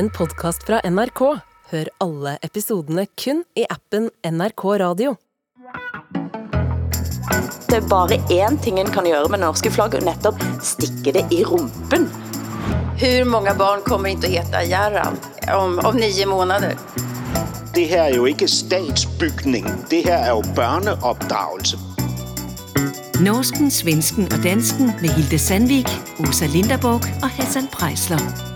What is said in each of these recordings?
en podkast fra NRK. Hør alle episodene kun i appen NRK Radio. Det er bare én ting en kan gjøre med det norske flagget, og nettopp stikke det i rumpen. Hur många barn kommer inte att heta Gerald om, om nio månader? Det her er jo ikke statsbygning. Det her er jo børneopdragelse. Norsken, svensken og dansken med Hilde Sandvik, Åsa Linderborg og Hassan Prejsler.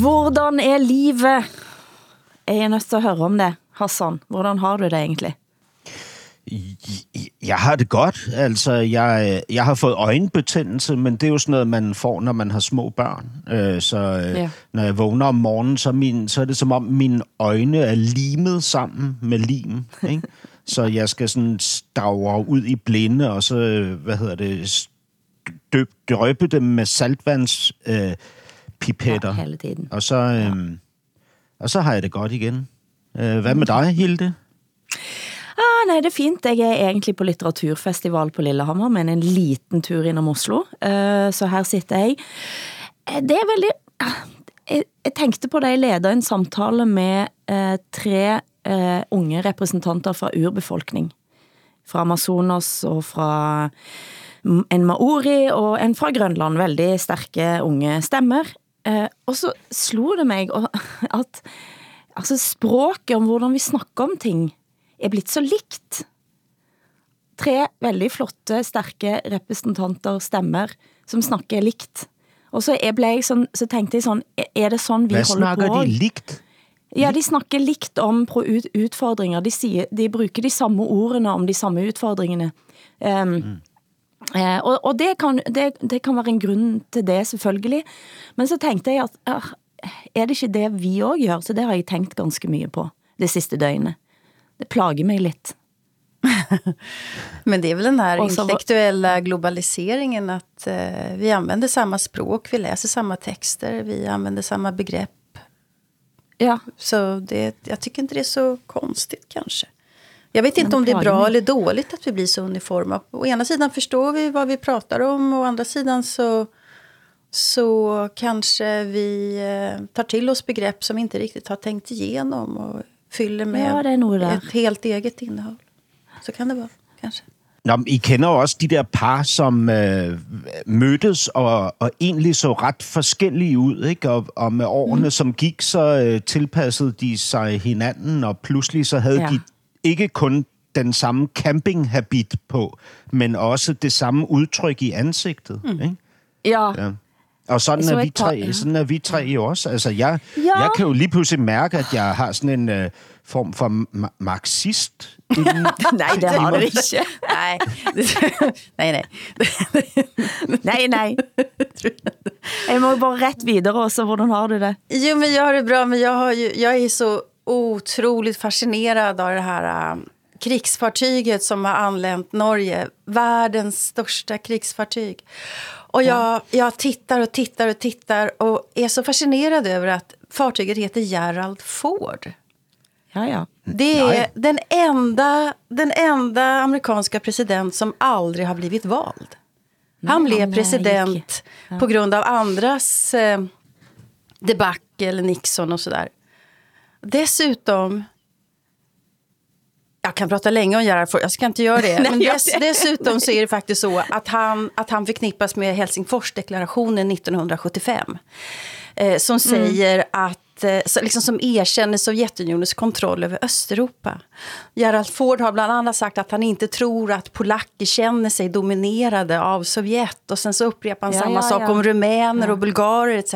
Hvordan er livet? Jeg er nødt til at høre om det. Hassan, hvordan har du det egentlig? Jeg har det godt. Altså, jeg, jeg har fået øjenbetændelse, men det er jo sådan noget, man får, når man har små børn. Øh, så øh, Ja. når jeg vågner om morgenen, så, min, så er det som om mine øjne er limet sammen med lim. Ikke? så jeg skal sådan stavre ud i blinde, og så, øh, hvad hedder det, døb, drøbe dem med saltvands øh, pipetter. Ja, hele tiden. Og så, øh, og så har jeg det godt igen. Øh, hvad med dig, Hilde? Ah, nej, det er fint. Jeg er egentlig på litteraturfestival på Lillehammer, men en liten tur innom Oslo. Eh, Så her sitter jeg. Eh, Det er veldig... ah, Jeg, jeg tenkte på det, jeg leder en samtale med eh, tre eh, unge representanter fra urbefolkning. Fra Amazonas og fra mm, en maori og en fra Grønland. Veldig sterke unge stemmer. Eh, Og så slo det meg og- at altså språket om hvordan vi snakker om ting er blitt så likt. Tre veldig flotte, sterke representanter, stemmer, som snakker likt. Og så, jeg ble jeg sånn, så tenkte jeg sånn, er det sånn vi holder snakker på? de likt? Ja, de snakker likt om utfordringer. De, sier, de bruker de samme ordene om de samme utfordringene. Um, eh, og og det, kan, det, det kan være en grunn til det, selvfølgelig. Men så tenkte jeg at ah, er det ikke det vi også gjør? Så det har jeg tenkt ganske mye på det siste døgnet. Det plager mig lidt. Men det är väl den här intellektuella globaliseringen att eh, vi använder samma språk, vi läser samma texter, vi använder samma begrepp. Ja, Så det, jag tycker inte det är så konstigt kanske. Jag vet inte om det är bra eller dåligt att vi blir så uniforma. Å ena sidan förstår vi vad vi pratar om, å andra sidan så, så kanske vi eh, tar till oss begrepp som vi inte riktigt har tänkt igenom och fyller med Ja, det är nog där. ett helt eget innehåll. Så kan det vara, kanske. Nå, men I kender også de der par, som øh, mødtes og, og egentlig så ret forskellige ud, ikke? Og, og med årene, mm. som gik, så øh, tilpassede de sig hinanden, og pludselig så havde Ja. ja. de ikke kun den samme campinghabit på, men også det samme udtryk i ansigtet. Mm. Ikke? ja. Ja. Og sådan Så er, vi tre, ja. sådan er vi tre jo også. Altså, jeg, Ja. jeg kan jo lige pludselig mærke, at jeg har sådan en øh, form for ma- marxist. Nej, det har du ikke. Nej, nej, nej. Nej, nej. Jeg må bare rätt videre også. Hvordan har du det? Jo, men jag har det bra, men jag, har ju, jag är så otroligt fascinerad av det här äh, krigsfartyget som har anlänt Norge. Världens största krigsfartyg. Och jag, jag tittar och tittar och tittar och är så fascinerad över att fartyget heter Gerald Ford. Ja, ja. Det är Nej. den enda, den enda amerikanska president som aldrig har blivit vald. Han Nej, blev president gick. på grund av andras eh, debacle, Nixon och sådär. Dessutom, jag kan prata länge om Gerhard Ford, jag ska inte göra det. Nej, men dess, dessutom så är det faktiskt så att han, att han förknippas med Helsingforsdeklarationen 1975. Eh, som Mm. säger att eh, liksom som erkänner Sovjetunionens kontroll över Östeuropa. Gerald Ford har bland annat sagt att han inte tror att polacker känner sig dominerade av Sovjet. Och sen så upprepar han Ja, samma ja, sak ja. om rumäner och bulgarer etc.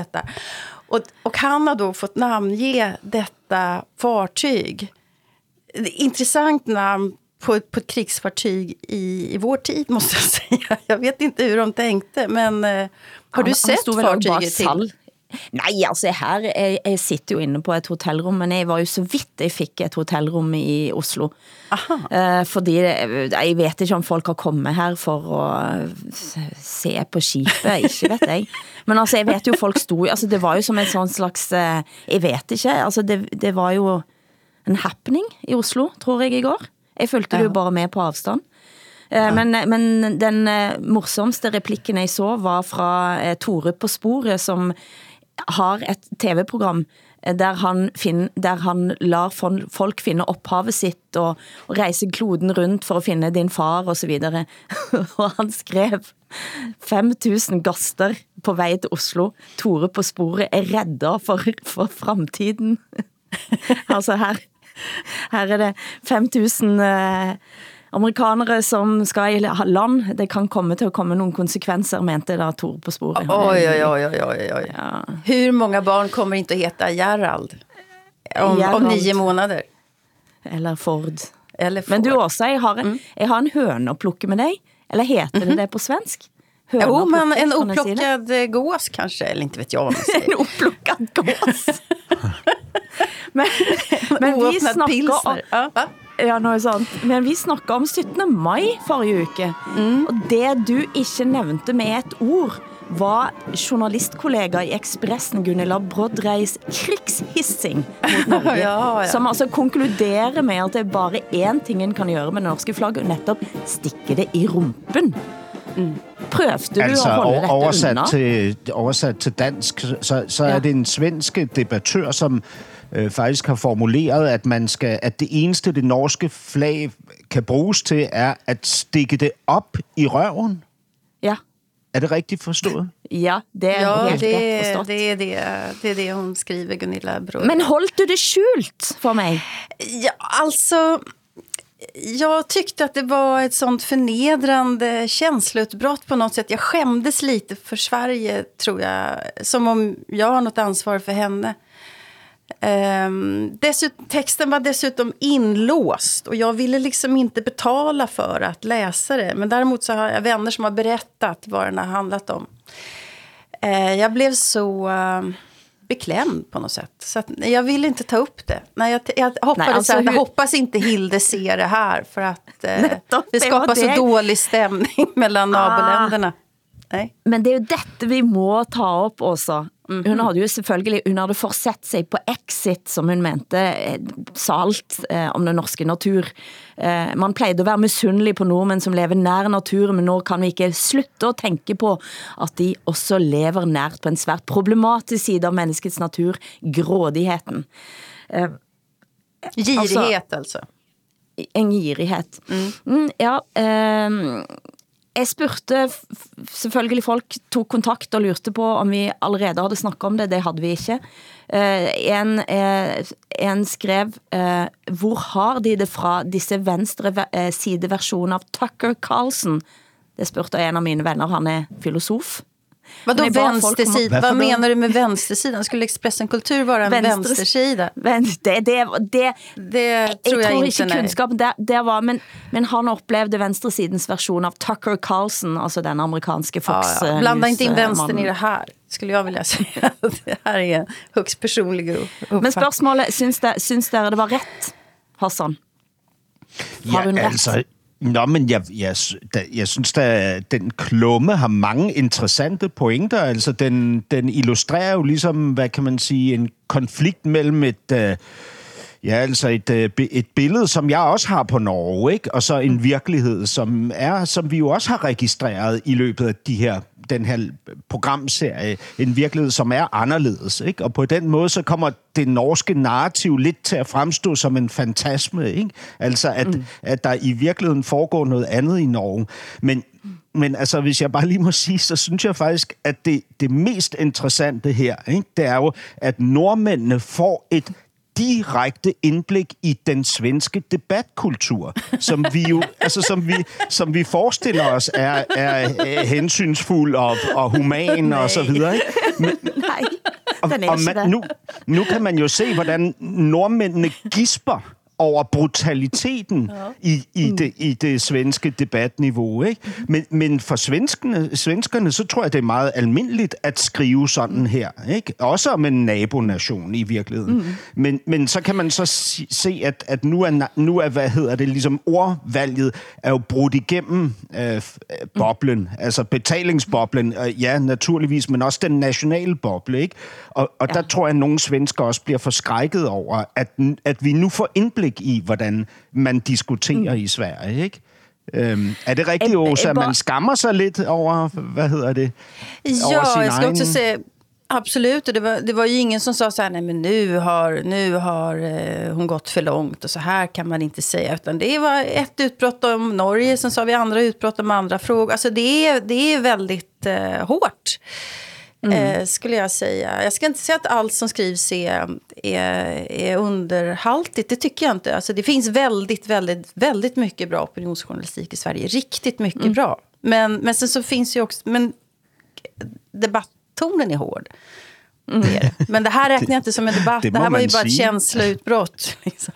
Och, och han har då fått namnge detta fartyg. Intressant namn på, ett- på ett krigsfartyg i, i vår tid måste jag säga. Jag vet inte hur de tänkte men eh, har du Han- han sett fartyget till? Nej, altså her, jeg, jeg sitter jo inne på et hotellrum, men jeg var jo så vidt jeg fik et hotellrum i Oslo. Aha. Eh, fordi jeg vet ikke om folk har kommet her for å eh, se på skipet, ikke vet jeg. Men altså, jeg vet jo folk stod, altså det var jo som en sånn slags, eh, jeg vet ikke, altså det, det var jo en happening i Oslo, tror jeg i går. Jeg fulgte det jo bare med på avstand. Eh, Men, men den eh, morsomste replikken jeg så var fra eh, Tore på sporet, som har et tv-program där der han, finner, der han lar folk finne opphavet sitt og, og reise kloden rundt for att finde din far og så videre. og han skrev 5000 gaster på väg til Oslo. Tore på sporet er rädda for, for framtiden. altså her, her er det 5000 eh, amerikanere som skal i land. Det kan komme til at komme nogle konsekvenser, mente da Tore på sporet. Oj, oj, oj, oj, oj, oj. Ja. Hur många barn kommer inte att heta Gerald? Om, Gerald. om nio månader. Eller Ford. Eller får. Men du også, jeg har, en, jeg har en høne at plukke med dig. Eller heter det det på svensk? Høne Jo, men en oplockad gås kanske. Eller inte vet jag vad man säger. En opplukket gås. men, men vi snakker om. Ja? Ja, noe sånt. Men vi snakket om 17. maj forrige uke. Mm. Og det du ikke nevnte med et ord, var journalistkollega i Expressen Gunilla Brodreis krigshissing mot Norge. Ja, ja. Som altså konkluderer med at det er bare én ting en kan gjøre med det norske flagget, og nettopp stikke det i rumpen. Prøvde du Altså, at holde dette oversat, unna? til, oversat til dansk, så, så ja. Ja. er det en svensk debattør, som øh, faktisk har formuleret, at man skal, at det eneste, det norske flag kan bruges til, er at stikke det op i røven. Ja, Er det rigtigt forstået? ja, det er Ja, helt rätt det, forstått. det, är det, det är det hon skriver, Gunilla Brod. Men holdt du det skjult for mig? Ja, alltså... Jag tyckte att det var ett sånt förnedrande känsloutbrott på något sätt. Jag skämdes lite för Sverige, tror jag. Som om jag har något ansvar för henne. Um, dessutom, texten var dessutom inlåst och jag ville liksom inte betala för att läsa det. Men däremot så har jag vänner som har berättat vad den har handlat om. Eh, jag blev så eh, beklämd på något sätt. Så att, jag ville inte ta upp det. Nej, jag, jag hoppades Nej, alltså att, jag hur- hoppas inte Hilde ser det här. För att Nettopp, det skapar så dålig stämning mellan Ah. naboländerna. Nej. Men det er jo dette vi må ta op også. Hun hadde jo selvfølgelig, hun hadde forsett sig på exit, som hun mente, eh, sa alt eh, om den norske natur. Eh, man pleide at være misundelig på nordmenn som lever nær naturen, men nå kan vi ikke slutte at tænke på, at de også lever nært på en svært problematisk side av menneskets natur, grådigheten. Girighet alltså. en girighed. Mm, ja, eh, jeg spurte selvfølgelig folk tog kontakt og lurte på om vi allerede havde snakket om det. Det havde vi ikke. Eh, en, eh, en skrev, eh, hvor har de det fra disse venstre ve- sideversioner av Tucker Carlson? Det spurgte en av mine venner, han er filosof. Vadå det vänstersida? Vad menar du med vänstersidan? Skulle Expressen Kultur vara en Venstre- vänstersida? Men det, det, det, Det tror jag tror inte, kunnskap der, der var, men, men han opplevde venstresidens version av Tucker Carlson, altså den amerikanske Fox Ja, ja. eh, Blanda inte in eh, vänstern i det här, skulle jag vilja säga. Det här är en högst personlig uppfattning. Men spørgsmålet, syns, det, syns dere det var ret, Hassan? Har hun ret? altså... Nå, men jeg, jeg, da, jeg synes da, den klumme har mange interessante pointer. Altså, den, den illustrerer jo ligesom, hvad kan man sige, en konflikt mellem et... Øh, Ja, altså et, øh, et billede, som jeg også har på Norge, ikke? og så en virkelighed, som er, som vi jo også har registreret i løbet af de her, den her programserie. En virkelighed, som er anderledes. Ikke? Og på den måde, så kommer det norske narrativ lidt til at fremstå som en fantasme. Ikke? Altså, at, mm. at der i virkeligheden foregår noget andet i Norge. Men, men altså, hvis jeg bare lige må sige, så synes jeg faktisk, at det, det mest interessante her, ikke? det er jo, at nordmændene får et direkte indblik i den svenske debatkultur, som vi jo, altså som vi, som vi forestiller os er, er øh, hensynsfuld og, og human og så videre. Ikke? Men, Nej, og, den er og ikke man, nu, nu kan man jo se, hvordan nordmændene gisper over brutaliteten i, i, det, i det svenske debatniveau. Ikke? Men, men for svenskerne, svenskerne, så tror jeg, det er meget almindeligt at skrive sådan her. Ikke? Også om en nabonation i virkeligheden. Mm. Men, men så kan man så se, at, at nu, er, nu er, hvad hedder det, ligesom ordvalget er jo brudt igennem øh, øh, boblen, altså betalingsboblen, øh, ja, naturligvis, men også den nationale boble, ikke? Og, og ja. der tror jeg, at nogle svensker også bliver forskrækket over, at, at vi nu får indblik i, hvordan man diskuterer mm. i Sverige, ikke? Øhm, er det rigtigt, Åsa, at man skammer sig lidt over, hvad hedder det? Ja, jag ska också säga absolut. Det, var, det var ju ingen som sa så här, nej men nu har, nu har eh, hon gått för långt och så här kan man inte säga. Utan det var ett utbrott om Norge, sen sa vi andra utbrott om andra frågor. Alltså det är, det är väldigt eh, hårt. Eh, skulle jag säga. Jag ska inte säga att allt som skrivs är, är, är underhaltigt. Det tycker jag inte. Alltså det finns väldigt, väldigt, väldigt mycket bra opinionsjournalistik i Sverige. Riktigt mycket bra. Men, men sen så finns ju också... Men debatttonen är hård. Det. Men det här räknar jag inte som en debatt. Det Det, här var ju bara ett känsloutbrott. Liksom.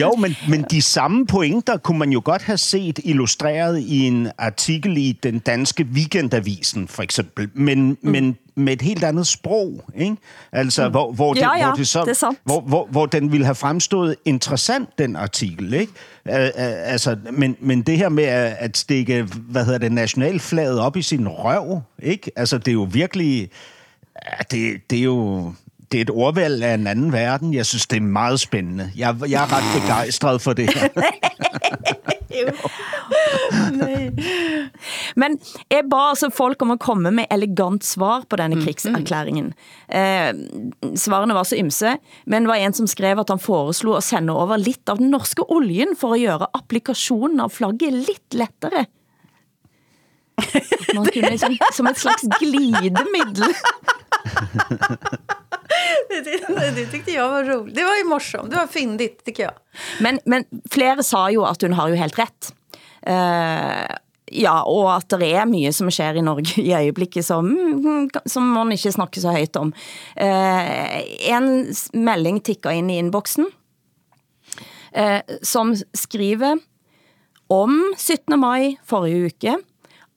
Jo, men, men de samme pointer kunne man jo godt have set illustreret i en artikel i den danske weekendavisen, for eksempel, men, mm. men med et helt andet sprog, ikke? Altså, mm. hvor, hvor, det, Ja, ja, hvor, det så, det er sant. hvor, hvor, hvor den ville have fremstået interessant, den artikel, ikke? Uh, uh, altså, men, men det her med at, at stikke, hvad hedder det, nationalflaget op i sin røv, ikke? Altså, det er jo virkelig... Ja, det, det er jo... Det er et ordvalg af en anden verden. Jeg synes, det er meget spændende. Jeg, jeg er ret begejstret for det her. Men jeg ba altså folk om at komme med elegant svar på denne krigserklæringen. Eh, svarene var så ymse, men var en som skrev at han foreslo at sende over lidt av den norske oljen for at gøre applikationen av flagget lidt lettere. At Man kunne liksom, som et slags glidemiddel. Det, det tyckte jag var roligt. Det var ju morsom. Det var fyndigt, tycker jag. Men, men flera sa ju att hon har ju helt rätt. Uh, ja, och att det är mycket som sker i Norge i ögonblicket som, mm, som man inte snackar så högt om. Uh, en melding tikker in i inboxen, uh, som skriver om 17. maj förra veckan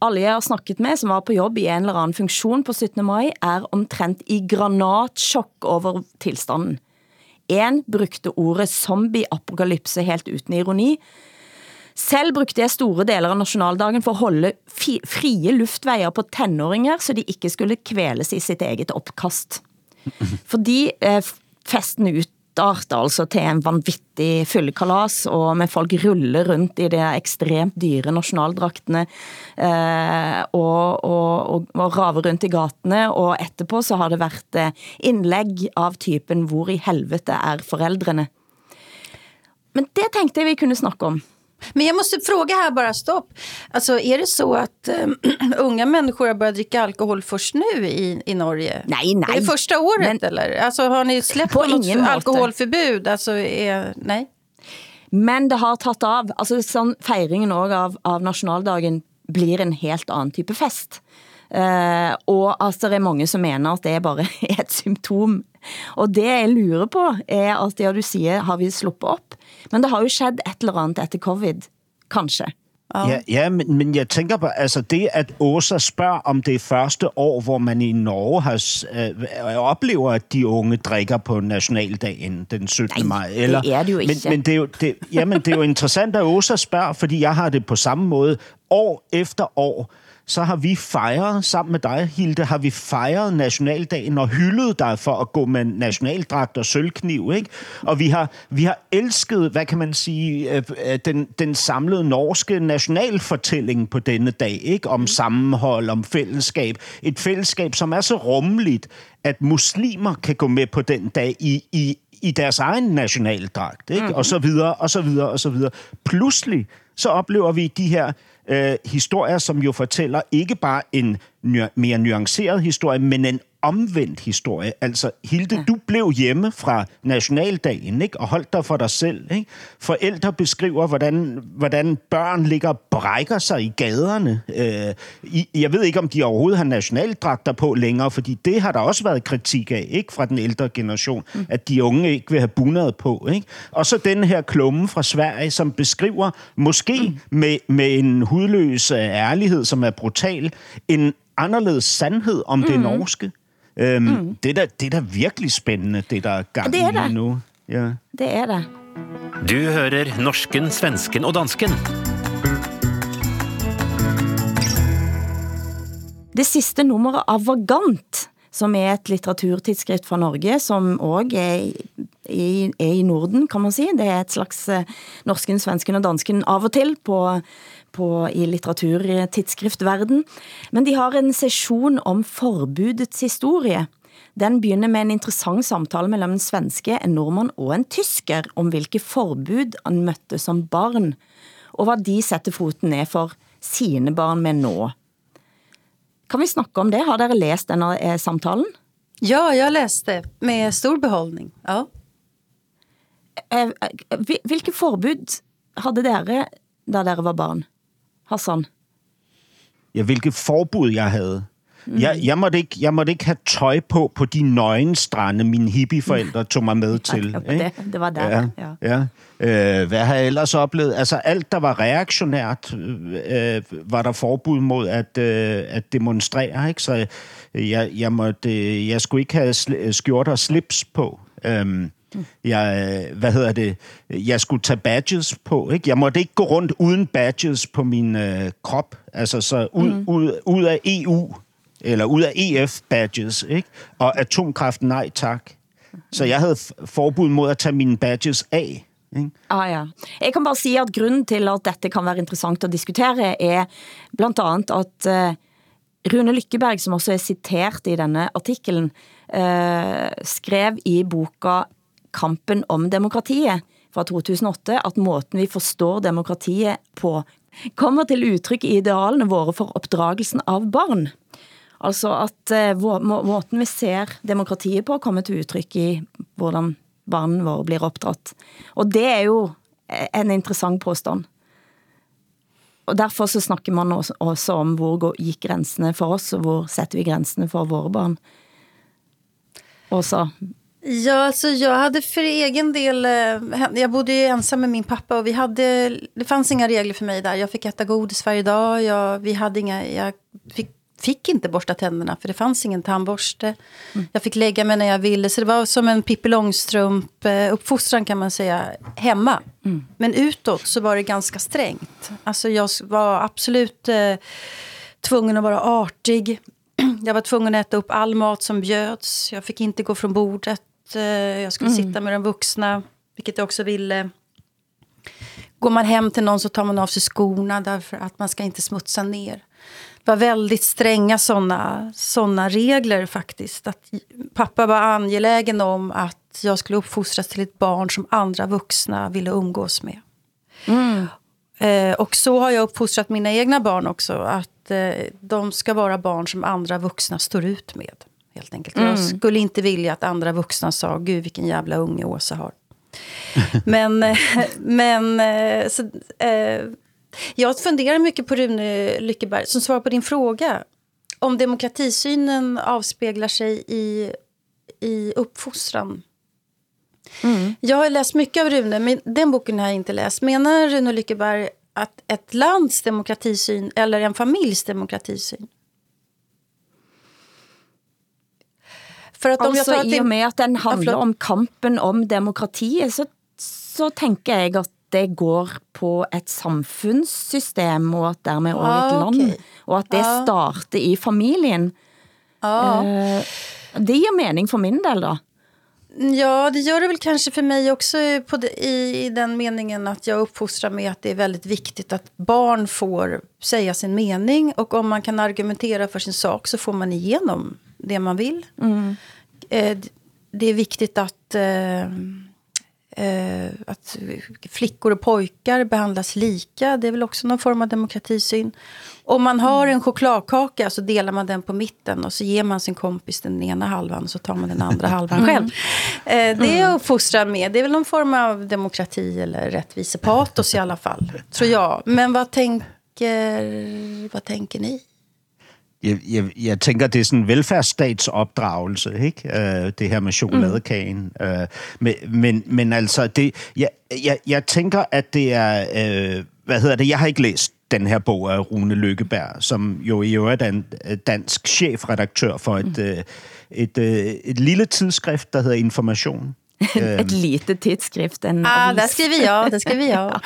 Alle jeg har snakket med, som var på jobb i en eller annan funktion på 17. maj, er omtrent i granatchock over tilstanden. En brukte ordet zombie-apokalypse helt uten ironi. Selv brukte jeg store deler av nationaldagen for att holde fria frie på tenåringer, så de ikke skulle kvæles i sitt eget opkast. Fordi eh, festen ut utarter altså til en vanvittig fyllekalas, og med folk ruller rundt i de ekstremt dyre nationaldragtene, eh, og, og, og, og raver rundt i gatene, og etterpå så har det varit eh, inlägg av typen, hvor i helvete er föräldrarna?” Men det tänkte jag vi kunde snacka om. Men jag måste fråga här bara, stopp. Alltså är det så att eh, unga människor har börjat dricka alkohol först nu i, i Norge? Nej, nej. Är det första året Men- eller? Alltså har ni släppt På något alkoholförbud? Alltså är, nej? Men det har taget av. Altså sånn, fejringen også av, av nationaldagen blir en helt anden type fest. Uh, og altså, det er mange som mener at det er bare et symptom. Og det jeg lurer på er at ja, du siger, har vi sluppet op? Men det har jo skjedd et eller andet efter covid, kanskje. Ja, ja men, men jeg tænker på, altså det, at Åsa spørger om det første år, hvor man i Norge har, s- øh, oplever, at de unge drikker på nationaldagen den 17. Nej, maj. det er det jo men, ikke. Men det er jo, det, jamen, det er jo interessant, at Åsa spørger, fordi jeg har det på samme måde. År efter år, så har vi fejret, sammen med dig, Hilde, har vi fejret nationaldagen og hyldet dig for at gå med nationaldragt og sølvkniv, ikke? Og vi har, vi har elsket, hvad kan man sige, øh, øh, den, den samlede norske nationalfortælling på denne dag, ikke? Om sammenhold, om fællesskab. Et fællesskab, som er så rummeligt, at muslimer kan gå med på den dag i, i, i deres egen nationaldragt, ikke? Mm-hmm. Og så videre, og så videre, og så videre. Pludselig, så oplever vi de her øh, historier, som jo fortæller ikke bare en nu- mere nuanceret historie, men en omvendt historie. Altså, Hilde, ja. du blev hjemme fra nationaldagen, ikke? Og holdt dig for dig selv, ikke? Forældre beskriver, hvordan, hvordan børn ligger og brækker sig i gaderne. Øh, i, jeg ved ikke, om de overhovedet har nationaldragter på længere, fordi det har der også været kritik af, ikke? Fra den ældre generation, mm. at de unge ikke vil have bundet på, ikke? Og så den her klumme fra Sverige, som beskriver, måske mm. med, med en hudløs øh, ærlighed, som er brutal, en anderledes sandhed om mm. det norske. Øhm, mm. det, er det er da virkelig spændende, det der er gang Det er lige det. nu. Ja. Det er det. Du hører norsken, svensken og dansken. Det sidste nummeret av Vagant, som er et litteraturtidsskrift fra Norge, som også er i, er i Norden, kan man sige. Det er et slags eh, norsken, svensken og dansken av og til på, på, i litteraturtidsskriftverden. Men de har en session om forbudets historie. Den begynner med en interessant samtale mellem en svenske, en nordmand og en tysker om hvilke forbud han møtte som barn, og hvad de setter foten ned for sine barn med nå. Kan vi snakke om det? Har dere læst denne eh, samtalen? Ja, jag läste med stor behållning. Ja. Eh, eh, hvil- Hvilke forbud havde dere, da dere var barn? Hassan? Ja, hvilket forbud jeg havde. Mm. Jeg, jeg, måtte ikke, jeg måtte ikke have tøj på på de nøgenstrande, mine hippieforældre tog mig med til. det var ikke? det. Det var der, Ja, ja. ja. Øh, hvad har jeg ellers oplevet? Altså alt, der var reaktionært, øh, var der forbud mod at, øh, at demonstrere. Ikke? Så jeg, jeg, måtte, øh, jeg skulle ikke have sl- skjorter og slips på. Øhm, jeg, øh, hvad hedder det? Jeg skulle tage badges på. Ikke? Jeg måtte ikke gå rundt uden badges på min øh, krop. Altså så ud, mm. ud, ud af EU eller ud af EF-badges, ikke? Og atomkraft, nej tak. Så jeg havde forbud mod at tage mine badges af. Ikke? Ah, ja. Jeg kan bare sige, at grunden til, at dette kan være interessant at diskutere, er blandt andet, at uh, Rune Lykkeberg, som også er citert i denne artiklen, uh, skrev i boka Kampen om demokratiet fra 2008, at måten vi forstår demokratiet på, kommer til uttrykk i idealene våre for oppdragelsen av barn. Altså at eh, måten vi ser demokratiet på kommer til uttrykk i hvordan barna våre blir oppdratt. Og det er jo eh, en interessant påstand. Og derfor så snakker man også, om hvor gikk grensene for oss, og hvor setter vi grensene for våre barn. Og Ja, alltså jag hade för egen del... eh, Jag bodde ju ensam med min pappa och vi hade... Det fanns inga regler för mig där. Jag fick äta godis varje dag. Jag, vi hade inga... Jag fick, fick inte borsta tänderna för det fanns ingen tandborste. Jag fick lägga mig när jag ville. Så det var som en Pippi Långstrump-uppfostran kan man säga, hemma. Men utåt så var det ganska strängt. Alltså jag var absolut eh, tvungen att vara artig. Jag var tvungen att äta upp all mat som bjöds. Jag fick inte gå från bordet. Eh, Jag skulle sitta med de vuxna, vilket jag också ville. Går man hem till någon så tar man av sig skorna därför att man ska inte smutsa ner. Det var väldigt stränga såna, såna regler faktiskt. Att pappa var angelägen om att jag skulle uppfostras till ett barn som andra vuxna ville umgås med. Eh, och så har jag uppfostrat mina egna barn också. Att eh, de ska vara barn som andra vuxna står ut med. Helt enkelt. Jag skulle inte vilja att andra vuxna sa, gud vilken jävla unge Åsa har. men eh, men eh, så, eh, jag funderar mycket på Rune Lyckeberg, som svar på din fråga. Om demokratisynen avspeglar sig i, i uppfostran. Jag har läst mycket av Rune, men den boken har jag inte läst. Menar Rune Lyckeberg att ett lands demokratisyn eller en familjs demokratisyn? För att om jag altså tar i og med at den forlåt. om kampen om demokratiet, så, så tænker jeg at det går på et samfundssystem, og at dermed også et Ah, land, okay. og at det Ah. starter i familien. Ja. Eh, det ger mening for min del da. Ja, det gör det väl kanske för mig också det, i, i den meningen att jag uppfostrar med att det är väldigt viktigt att barn får säga sin mening. Och om man kan argumentera för sin sak så får man igenom det man vill. Eh, d- det är viktigt att, eh, eh, att flickor och pojkar behandlas lika. Det är väl också någon form av demokratisyn. Om man har en chokladkaka så delar man den på mitten och så ger man sin kompis den ena halvan och så tar man den andra halvan själv. Eh, det är jag uppfostrad med. Det är väl någon form av demokrati eller rättvisepatos i alla fall, tror jeg. Men vad tänker, vad tänker ni? Jeg, jeg, jeg tænker, det er sådan en velfærdsstatsopdragelse, ikke? Øh, det her med chokoladekagen. Mm. Øh, men, men, men altså, det, jeg, jeg, jeg tænker, at det er... Øh, hvad hedder det? Jeg har ikke læst den her bog af Rune Lykkeberg, som jo i øvrigt er en øh, dansk chefredaktør for et, øh, et, øh, et lille tidsskrift, der hedder Information. Et lite tidsskrift, en Ah, avis. där skriver jag, där skriver jag.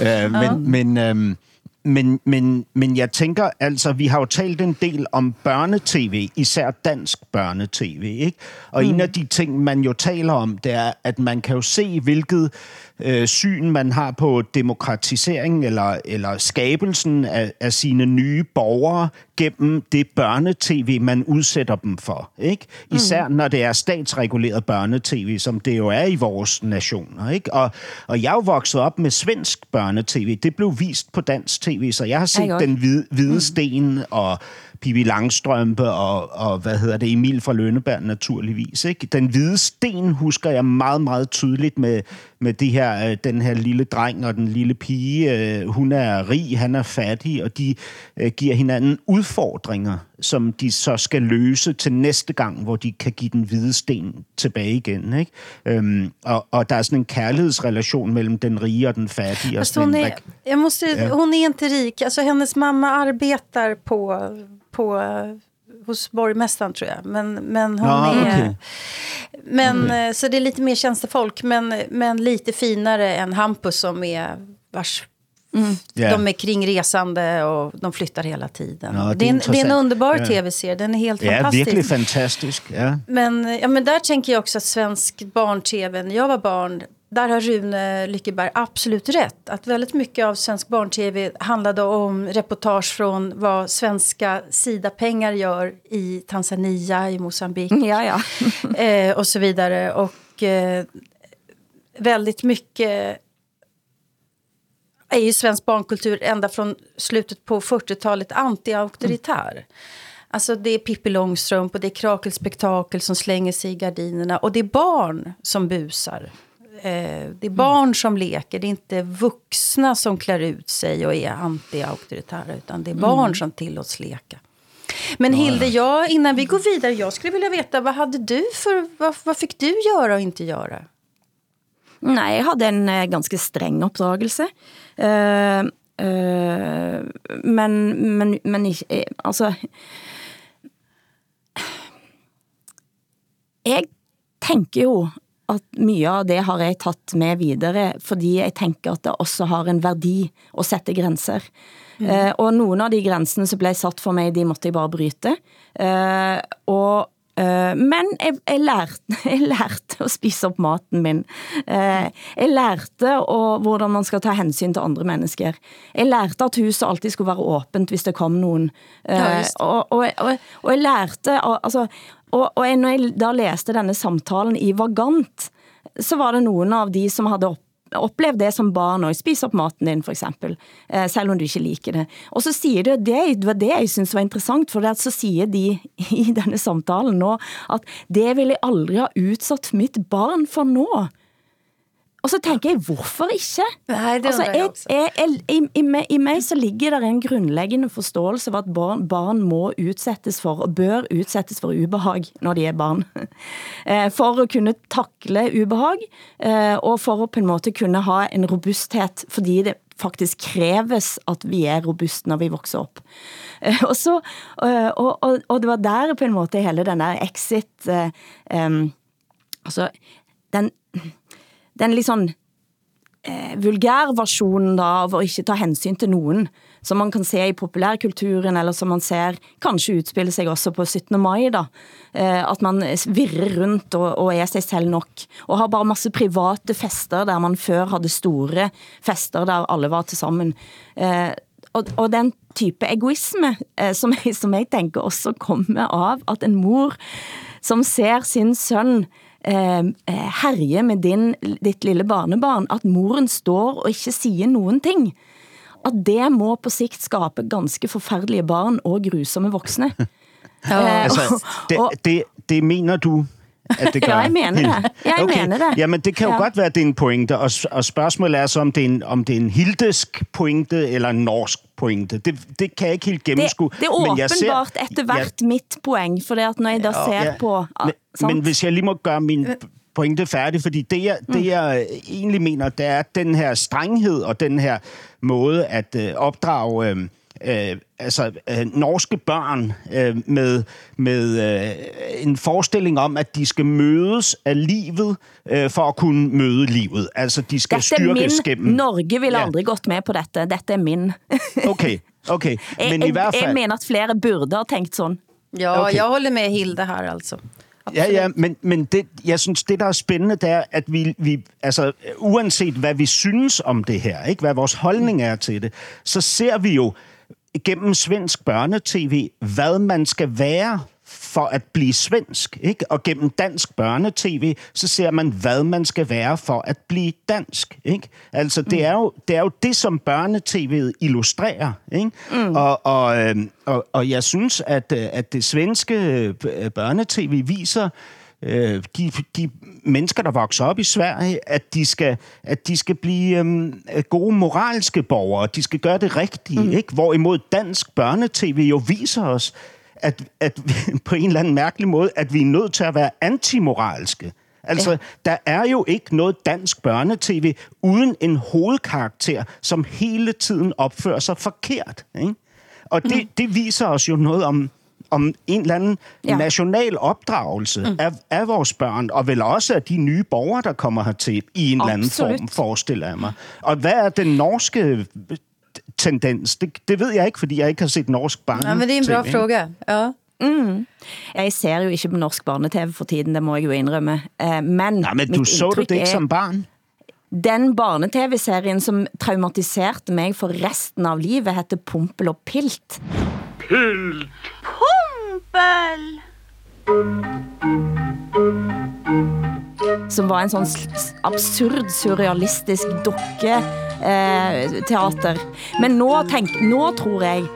Øh, men men men, men, men jeg tænker, altså, vi har jo talt en del om børnetv, især dansk børnetv, ikke? Og mm. en af de ting, man jo taler om, det er, at man kan jo se, hvilket øh, syn man har på demokratisering eller, eller skabelsen af, af sine nye borgere gennem det børnetv, man udsætter dem for. Ikke? Især mm. når det er statsreguleret børnetv, som det jo er i vores nationer. Ikke? Og, og jeg er jo vokset op med svensk børnetv. Det blev vist på dansk tv, så jeg har set Den Hvide, hvide Sten og Pippi Langstrømpe og, og hvad hedder det, Emil fra Lønneberg naturligvis. Ikke? Den hvide sten husker jeg meget, meget tydeligt med, med de her, øh, den her lille dreng og den lille pige. Øh, Hun er rig, han er fattig, og de øh, giver hinanden udfordringer, som de så skal løse til næste gang, hvor de kan give den hvide sten tilbage igen. Ikke? Øhm, og, og der er sådan en kærlighedsrelation mellem den rige og den fattige. Og Fast sådan hon är, jag måste, hon är inte rik. Alltså, hennes mamma arbetar på, på, hos borgmästaren tror jag. Men, men hon Ja, är... okej. Men, eh, Så det är lite mer tjänstefolk, men, men lite finare än Hampus som är vars Ja. De är kringresande och de flyttar hela tiden. Ja, det är det, är en, det är en underbar Ja. tv-serie, den är helt Ja, fantastisk. virkelig fantastisk. Ja. Men, ja, men där tänker jag också att svensk barn-tv, när jag var barn, där har Rune Lyckeberg absolut rätt. Att väldigt mycket av svensk barn-tv handlade om reportage från vad svenska Sida-pengar gör i Tanzania, i Mosambik Ja, ja. eh, och så vidare. Och eh, väldigt mycket är ju svensk barnkultur ända från slutet på 40-talet anti-auktoritär. Alltså det är Pippi Långstrump och det är krakelspektakel som slänger sig i gardinerna. Och det är barn som busar. Eh, det är barn som leker, det är inte vuxna som klär ut sig och är anti-auktoritära. Utan det är barn som tillåts leka. Men Hilde, jag, innan vi går vidare, jag skulle vilja veta vad hade du för, vad, vad fick du göra och inte göra? Nej, jeg hadde en eh, ganske streng oppdragelse. Eh, eh, men, men, men ikke Altså Jeg tenker jo at mye av det har jeg tatt med videre, fordi jeg tenker at det også har en verdi å sette grenser. Eh, og noen av de grensene som ble satt for meg, de måtte jeg bare bryte. Eh, og Eh, Men jeg, jeg, lærte, jeg lærte å spise opp maten min. Eh, Jeg lærte å, hvordan man skal ta hensyn til andre mennesker. Jeg lærte at huset alltid skulle være åpent hvis det kom noen. Ja, og, og, og, og jeg lærte al- altså, og, og jeg, når jeg da leste denne samtalen i Vagant, så var det noen av de som hadde opp, opplevd det som barn og Spis opp maten din, for eksempel, eh, selv om du ikke liker det. Og så sier det, det, det var det jeg syns var interessant, for det at så sier de i denne samtalen nå, at det vil jeg aldri ha utsatt mitt barn for nå. Og så tenker jeg, hvorfor ikke? Nej, det Altså, jeg, jeg, jeg, i, i, meg, I meg så ligger det en grundlæggende forståelse av at barn, barn må utsettes for, og bør utsettes for ubehag når de er barn. Eh, For å kunne takle ubehag, eh, og for å på en måte kunne ha en robusthet, fordi det faktisk kreves at vi er robust når vi vokser opp. Eh, Og, så, og, og, og det var der på en måte hele denne exit, eh, em, altså den, den litt sånn eh, vulgærversjonen av å ikke ta hensyn til noen, som man kan se i populærkulturen, eller som man ser kanskje utspille seg også på 17. mai, da. Eh, at man virrer rundt og, og er seg selv nok, og har bare masse private fester der man før hadde store fester der alle var til sammen. Eh, og, og den type egoisme eh, som, jeg, som jeg tenker også kommer av at en mor som ser sin sønn eh, eh, herje med din, ditt lille barnebarn, at moren står og ikke sier noen ting, at det må på sikt skape ganske forfærdelige barn og grusomme voksne. Eh, Altså, det, det, det mener du, at det gør? Ja, jeg mener det. Jeg okay. mener det. Jamen, det kan jo Ja. godt være, at det er en pointe, og, og spørgsmålet er så, om det er en, om det er en hildesk pointe eller en norsk pointe. Det, det kan jeg ikke helt det, gennemskue. det er men jeg ser- åbenbart etter hvert mitt poeng, for det at når jeg da ser Ja, på... ah, Men, sant? men hvis jeg lige må gøre min pointe færdig, fordi det jeg, det, jeg egentlig mener, det er den her strenghed og den her måde at øh, opdrage øh, øh, altså, øh, norske børn øh, med, med øh, en forestilling om, at de skal mødes af livet øh, for at kunne møde livet. Altså, de skal Dette er min. styrkes gennem... Norge ville Ja. aldrig gått med på dette. Dette er min. Okay, okay. Men jeg, i hvert jeg, jeg fald... mener at flere burde ha tænkt sådan. Ja, Okej. jag håller med Hilde här alltså. Ja, ja, men, men det, jeg synes, det, der er spændende, det er, at vi, vi altså, uanset hvad vi synes om det her, ikke, hvad vores holdning er til det, så ser vi jo gennem svensk børnetv, hvad man skal være for at blive svensk. Ikke? Og gennem dansk børnetv, så ser man, hvad man skal være for at blive dansk. Ikke? Altså, det er, jo, det er jo det, som børnetv'et illustrerer. Ikke? Mm. Og, og, og, og jeg synes, at, øh, at det svenske øh, børnetv viser øh, de, de mennesker, der vokser op i Sverige, at de skal, at de skal blive øhm, gode moralske borgere. De skal gøre det rigtige. Mm. Ikke? Hvorimod dansk børnetv jo viser os, at, at på en eller anden mærkelig måde, at vi er nødt til at være antimoralske. Altså, ja. der er jo ikke noget dansk børnetv uden en hovedkarakter, som hele tiden opfører sig forkert. Ikke? Og det, mm. det viser os jo noget om, om en eller anden Ja. ja. national opdragelse mm. af, af vores børn, og vel også af de nye borgere, der kommer hertil i en eller anden Absolut. form, forestiller jeg mig. Og hvad er den norske tendens? Det, det ved jeg ikke, fordi jeg ikke har set norsk barn. Ja, men det är en bra fråga. Ja. Jeg ser jo ikke på norsk barne-tv for tiden, det må jeg jo indrømme. Eh, Men, Nej, men du så det ikke er- som barn? Den barne-tv-serien som traumatiserte mig for resten av livet heter Pumpel og Pilt. Som var en sånn s- s- absurd, surrealistisk dokke eh, teater. Men nå, tenk, nå tror jeg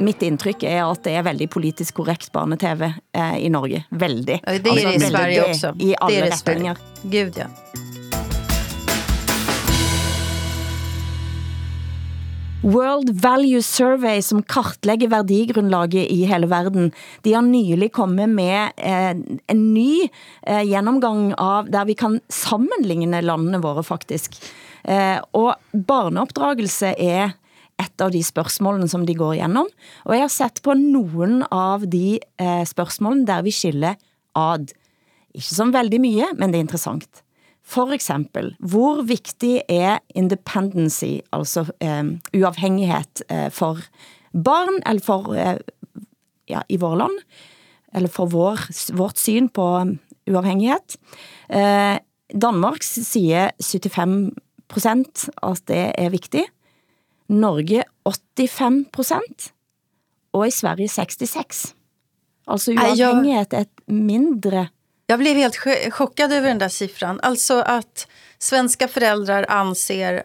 mitt indtryk er at det er veldig politisk korrekt barne-tv eh, i Norge. Veldig. Ja, det är det i Sverige också. I alle det är det. Gud ja. World Value Survey, som kartlägger verdigrunnlaget i hele verden, de har nylig kommet med eh, en ny eh, gennemgang av, der vi kan sammenligne landene våre faktisk. Eh, og barneopdragelse er et av de spørsmålene som de går igenom. Og jeg har sett på nogen av de eh, spørsmålene der vi skiller ad. Ikke så veldig mye, men det er interessant. For eksempel, hvor vigtig er independency, altså eh, uafhængighed eh, for barn, eller for, eh, ja, i vår land, eller for vår, vårt syn på um, uafhængighed. Eh, Danmark siger 75 at det er vigtigt. Norge 85% og i Sverige 66. Altså uafhængighed er et mindre Jag blev helt ch- chockad över den där siffran. Alltså att svenska föräldrar anser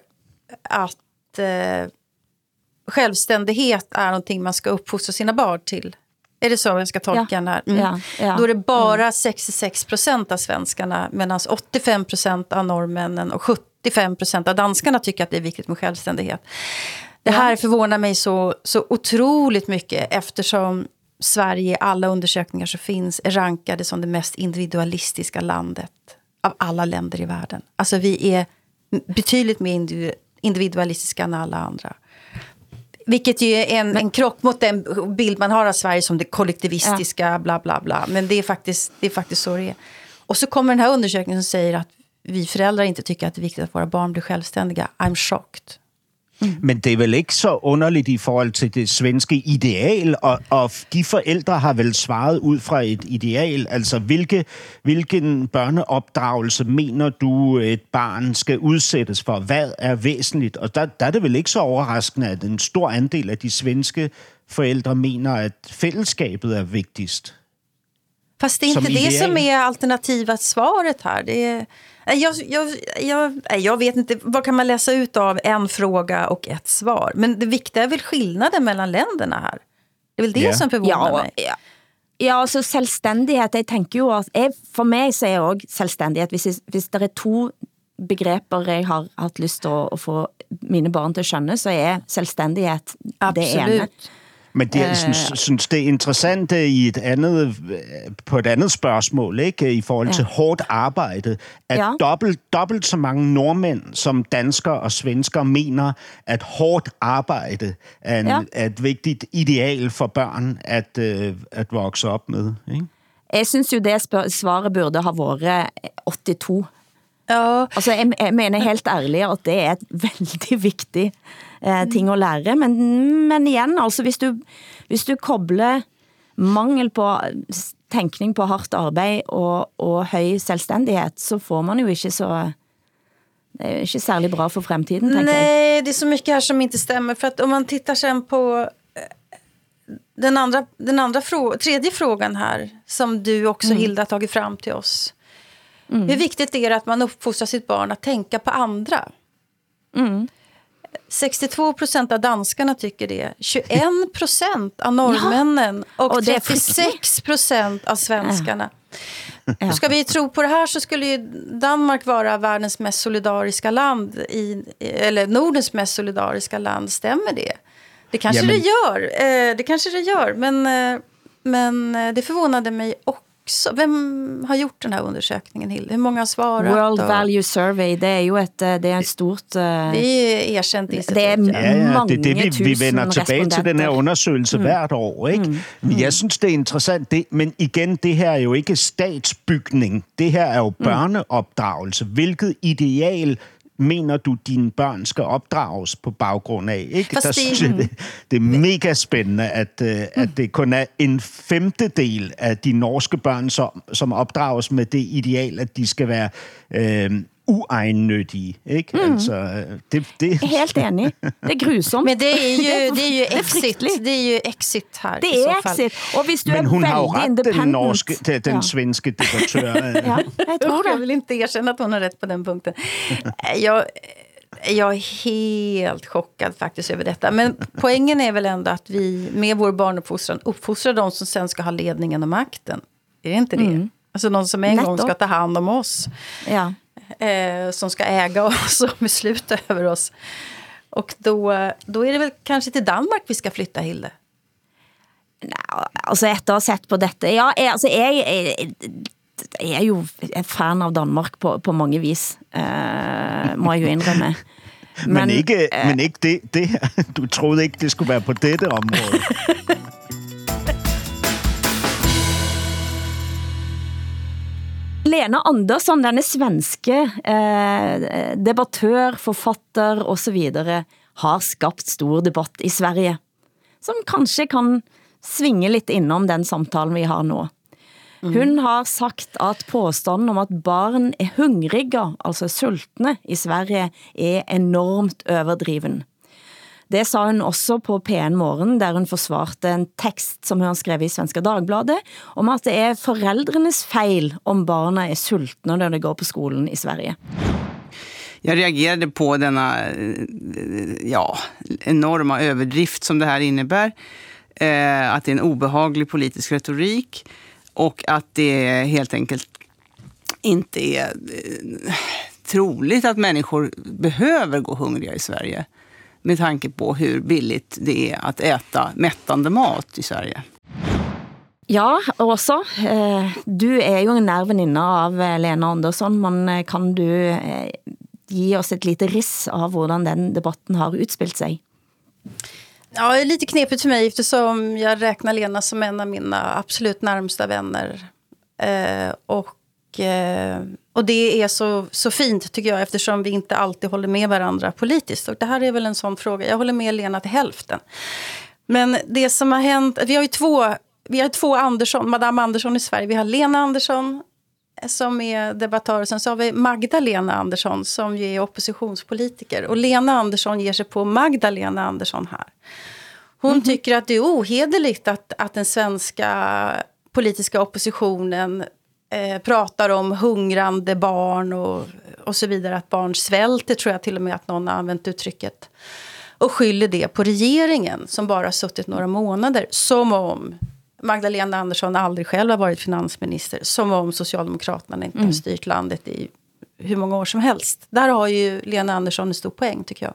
att eh, självständighet är någonting man ska uppfostra sina barn till. Är det så jag ska tolka Ja. den här? Mm. Ja, ja. Då är det bara 66 procent av svenskarna medan 85 procent av norrmännen och 75 procent av danskarna tycker att det är viktigt med självständighet. Det här förvånar mig så, så otroligt mycket eftersom Sverige i alla undersökningar som finns är rankade som det mest individualistiska landet av alla länder i världen. Alltså vi är betydligt mer individu- individualistiska än alla andra. Vilket ju är en, en krock mot den bild man har av Sverige som det kollektivistiska, bla bla bla. Men det är, faktiskt, det är faktiskt så det är. Och så kommer den här undersökningen som säger att vi föräldrar inte tycker att det är viktigt att våra barn blir självständiga. I'm shocked. Men det er vel ikke så underligt i forhold til det svenske ideal, og, og de forældre har vel svaret ud fra et ideal. Altså, hvilke, hvilken børneopdragelse mener du, et barn skal udsættes for? Hvad er væsentligt? Og der, der er det vel ikke så overraskende, at en stor andel af de svenske forældre mener, at fællesskabet er vigtigst. Fast det är Som inte det ideal. som är alternativa svaret här. Det är, jag, jag, jag, jag vet inte, vad kan man läsa ut av en fråga och ett svar? Men det viktiga är väl skillnaden mellan länderna här? Det är väl det Ja. som förvånar Ja, mig. ja. Ja, altså selvstændighed, jeg tænker jo at, jeg, for mig så er også selvstændighed, hvis, jeg, hvis der er to begreper jeg har haft lyst til at, at få mine barn til at skønne, så er selvstændighed det ene. Men det, jeg synes, synes, det er interessant øh, i et andet, øh, på et andet spørgsmål, ikke? i forhold til Ja. hårdt arbejde, at Ja. dobbelt, dobbelt så mange nordmænd som danskere og svenskere mener, at hårdt arbejde er, en, Ja. er et vigtigt ideal for børn at, øh, at vokse op med. Ikke? Jeg synes jo det svaret burde ha været 82. Ja, Altså, jeg, jeg mener helt ærligt, at det er et veldig vigtig eh, ting at lære. Men, men igen, altså, hvis du, hvis du kobler mangel på tænkning på hardt arbejde og, og høj selvstændighed, så får man jo ikke så... Det jo ikke særlig bra for fremtiden, tænker jeg. Nej, det är så mycket här som inte stämmer. För att om man tittar sen på eh, den andra, den andra frå tredje frågan här, som du också, Hilda, har tagit fram till oss. Hur viktigt är det att man uppfostrar sitt barn att tänka på andra? 62 procent av danskarna tycker det. 21 procent av norrmännen och, Och är 36 procent av svenskarna. Ska vi tro på det här så skulle ju Danmark vara världens mest solidariska land, i, eller Nordens mest solidariska land. Stämmer det? Det kanske Ja, men- det gör, eh, det kanske det gör, men, eh, men eh, det förvånade mig också. Vem har gjort den här undersökningen, Hilde? Hur många har svarat? World Och- Value Survey, det er jo et, eh, det er et stort... Det är erkänt institut. Det ja, mange det det, vi, vi tusind vender tilbage til den her respondenter. undersøgelse mm. hvert år. Ikke? Mm. Men jeg synes, det er interessant. Det, men igen, det her er jo ikke statsbygning. Det her er jo børneopdragelse. Hvilket ideal mener du, dine børn skal opdrages på baggrund af? Ikke? Der synes jeg, det, det er mega spændende, at, øh, at det kun er en femtedel af de norske børn, som, som opdrages med det ideal, at de skal være øh, uegennyttige. Ikke? Mm. Altså, øh, det, det, Helt enig. Det er grusomt. Men det är ju, det är ju Det är exit. Det är ju exit här Det i så fall. exit. Og hvis du Men er hun har ret, den, norske, den, den ja. svenske debattør. ja, jeg tror Usch, jag det. vill inte erkänna att hon har rätt på den punkten. jag, jag är helt chockad faktiskt över detta. Men poängen är väl ändå att vi med vår barnuppfostran uppfostrar de som sen ska ha ledningen och makten. Är det inte det? Alltså de som en gång Nettopp. ska ta hand om oss. Ja. Eh, som ska äga oss och besluta över oss. Och då, då är det väl kanske till Danmark vi ska flytta, Hilde? Nei, altså etter å ha sett på dette Ja, jeg, altså jeg, jeg, jeg er jo en fan av Danmark på, på mange vis, eh, må jeg jo indrømme. Men, men, ikke, men ikke det, det. Du troede ikke, det skulle være på dette område. Lena Andersson, denne svenske eh, debattør, forfatter og så videre, har skabt stor debatt i Sverige, som kanskje kan svinge lidt innom den samtalen vi har nå. Hun har sagt at påstanden om at barn er hungrige, altså sultne i Sverige, er enormt overdriven. Det sa hun også på P1 Morgen, der hun forsvarte en tekst som hun har skrevet i Svenska Dagbladet, om at det er foreldrenes feil om barna er sultne når de går på skolen i Sverige. Jag reagerade på denna ja, enorma överdrift som det här innebär. Eh, att det är en obehaglig politisk retorik och att det helt enkelt inte är eh, troligt att människor behöver gå hungriga i Sverige. Med tanke på hur billigt det är att äta mättande mat i Sverige. Ja, Åsa, eh, du er jo en nær veninde av eh, Lena Andersson, men eh, kan du ge oss et lite riss av hvordan den debatten har utspilt sig? Ja, det är lite knepigt för mig eftersom jag räknar Lena som en av mina absolut närmsta vänner. Och, och det är så, så fint tycker jag eftersom vi inte alltid håller med varandra politiskt. Och det här är väl en sån fråga. Jag håller med Lena till hälften. Men det som har hänt, vi har ju två, vi har två Andersson, Madame Andersson i Sverige. Vi har Lena Andersson som är debattör. och Sen så har vi Magdalena Andersson som ju är oppositionspolitiker. Och Lena Andersson ger sig på Magdalena Andersson här. Hon tycker att det är ohederligt att, att den svenska politiska oppositionen eh, pratar om hungrande barn och, och så vidare. Att barn svälter, tror jag till och med att någon har använt uttrycket. Och skyller det på regeringen som bara har suttit några månader. Som om Magdalena Andersson aldrig själv har varit finansminister. Som om Socialdemokraterna inte har styrt landet i hur många år som helst. Där har ju Lena Andersson en stor poäng tycker jag.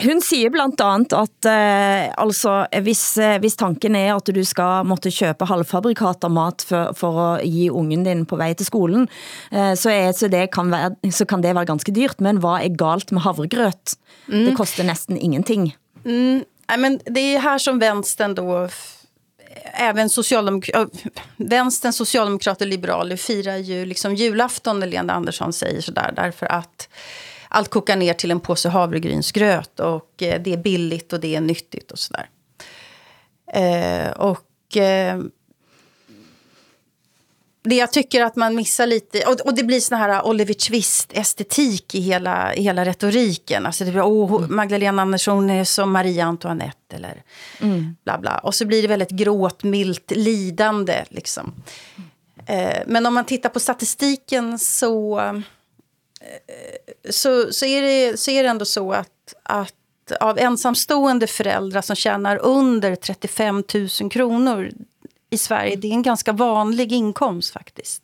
Hun siger blandt andet, at eh, altså, hvis, eh, hvis tanken er at du skal måtte købe halvfabrikat av mat for, for at give ungen din på vej til skolen, eh, så, er, så, det kan være, så kan det være ganske dyrt. Men hvad er galt med havregrøt? Mm. Det koster næsten ingenting. Mm, nej, men det är här som vänstern då även socialdemok vänstern, socialdemokrater och liberaler firar ju liksom julafton när Lena Andersson säger sådär. Därför att allt kokar ner till en påse havregrynsgröt och eh, det är billigt och det är nyttigt och sådär. Eh, och eh, det jag tycker att man missar lite, och, och det blir sån här Oliver Twist-estetik i hela, i hela retoriken. Alltså det blir, oh, Magdalena Andersson är som Maria Antoinette eller mm. bla bla. Och så blir det väldigt gråtmilt lidande liksom. Eh, men om man tittar på statistiken så, så, så, är det, så är det ändå så att, att av ensamstående föräldrar som tjänar under 35 000 kronor i Sverige, det är en ganska vanlig inkomst faktiskt.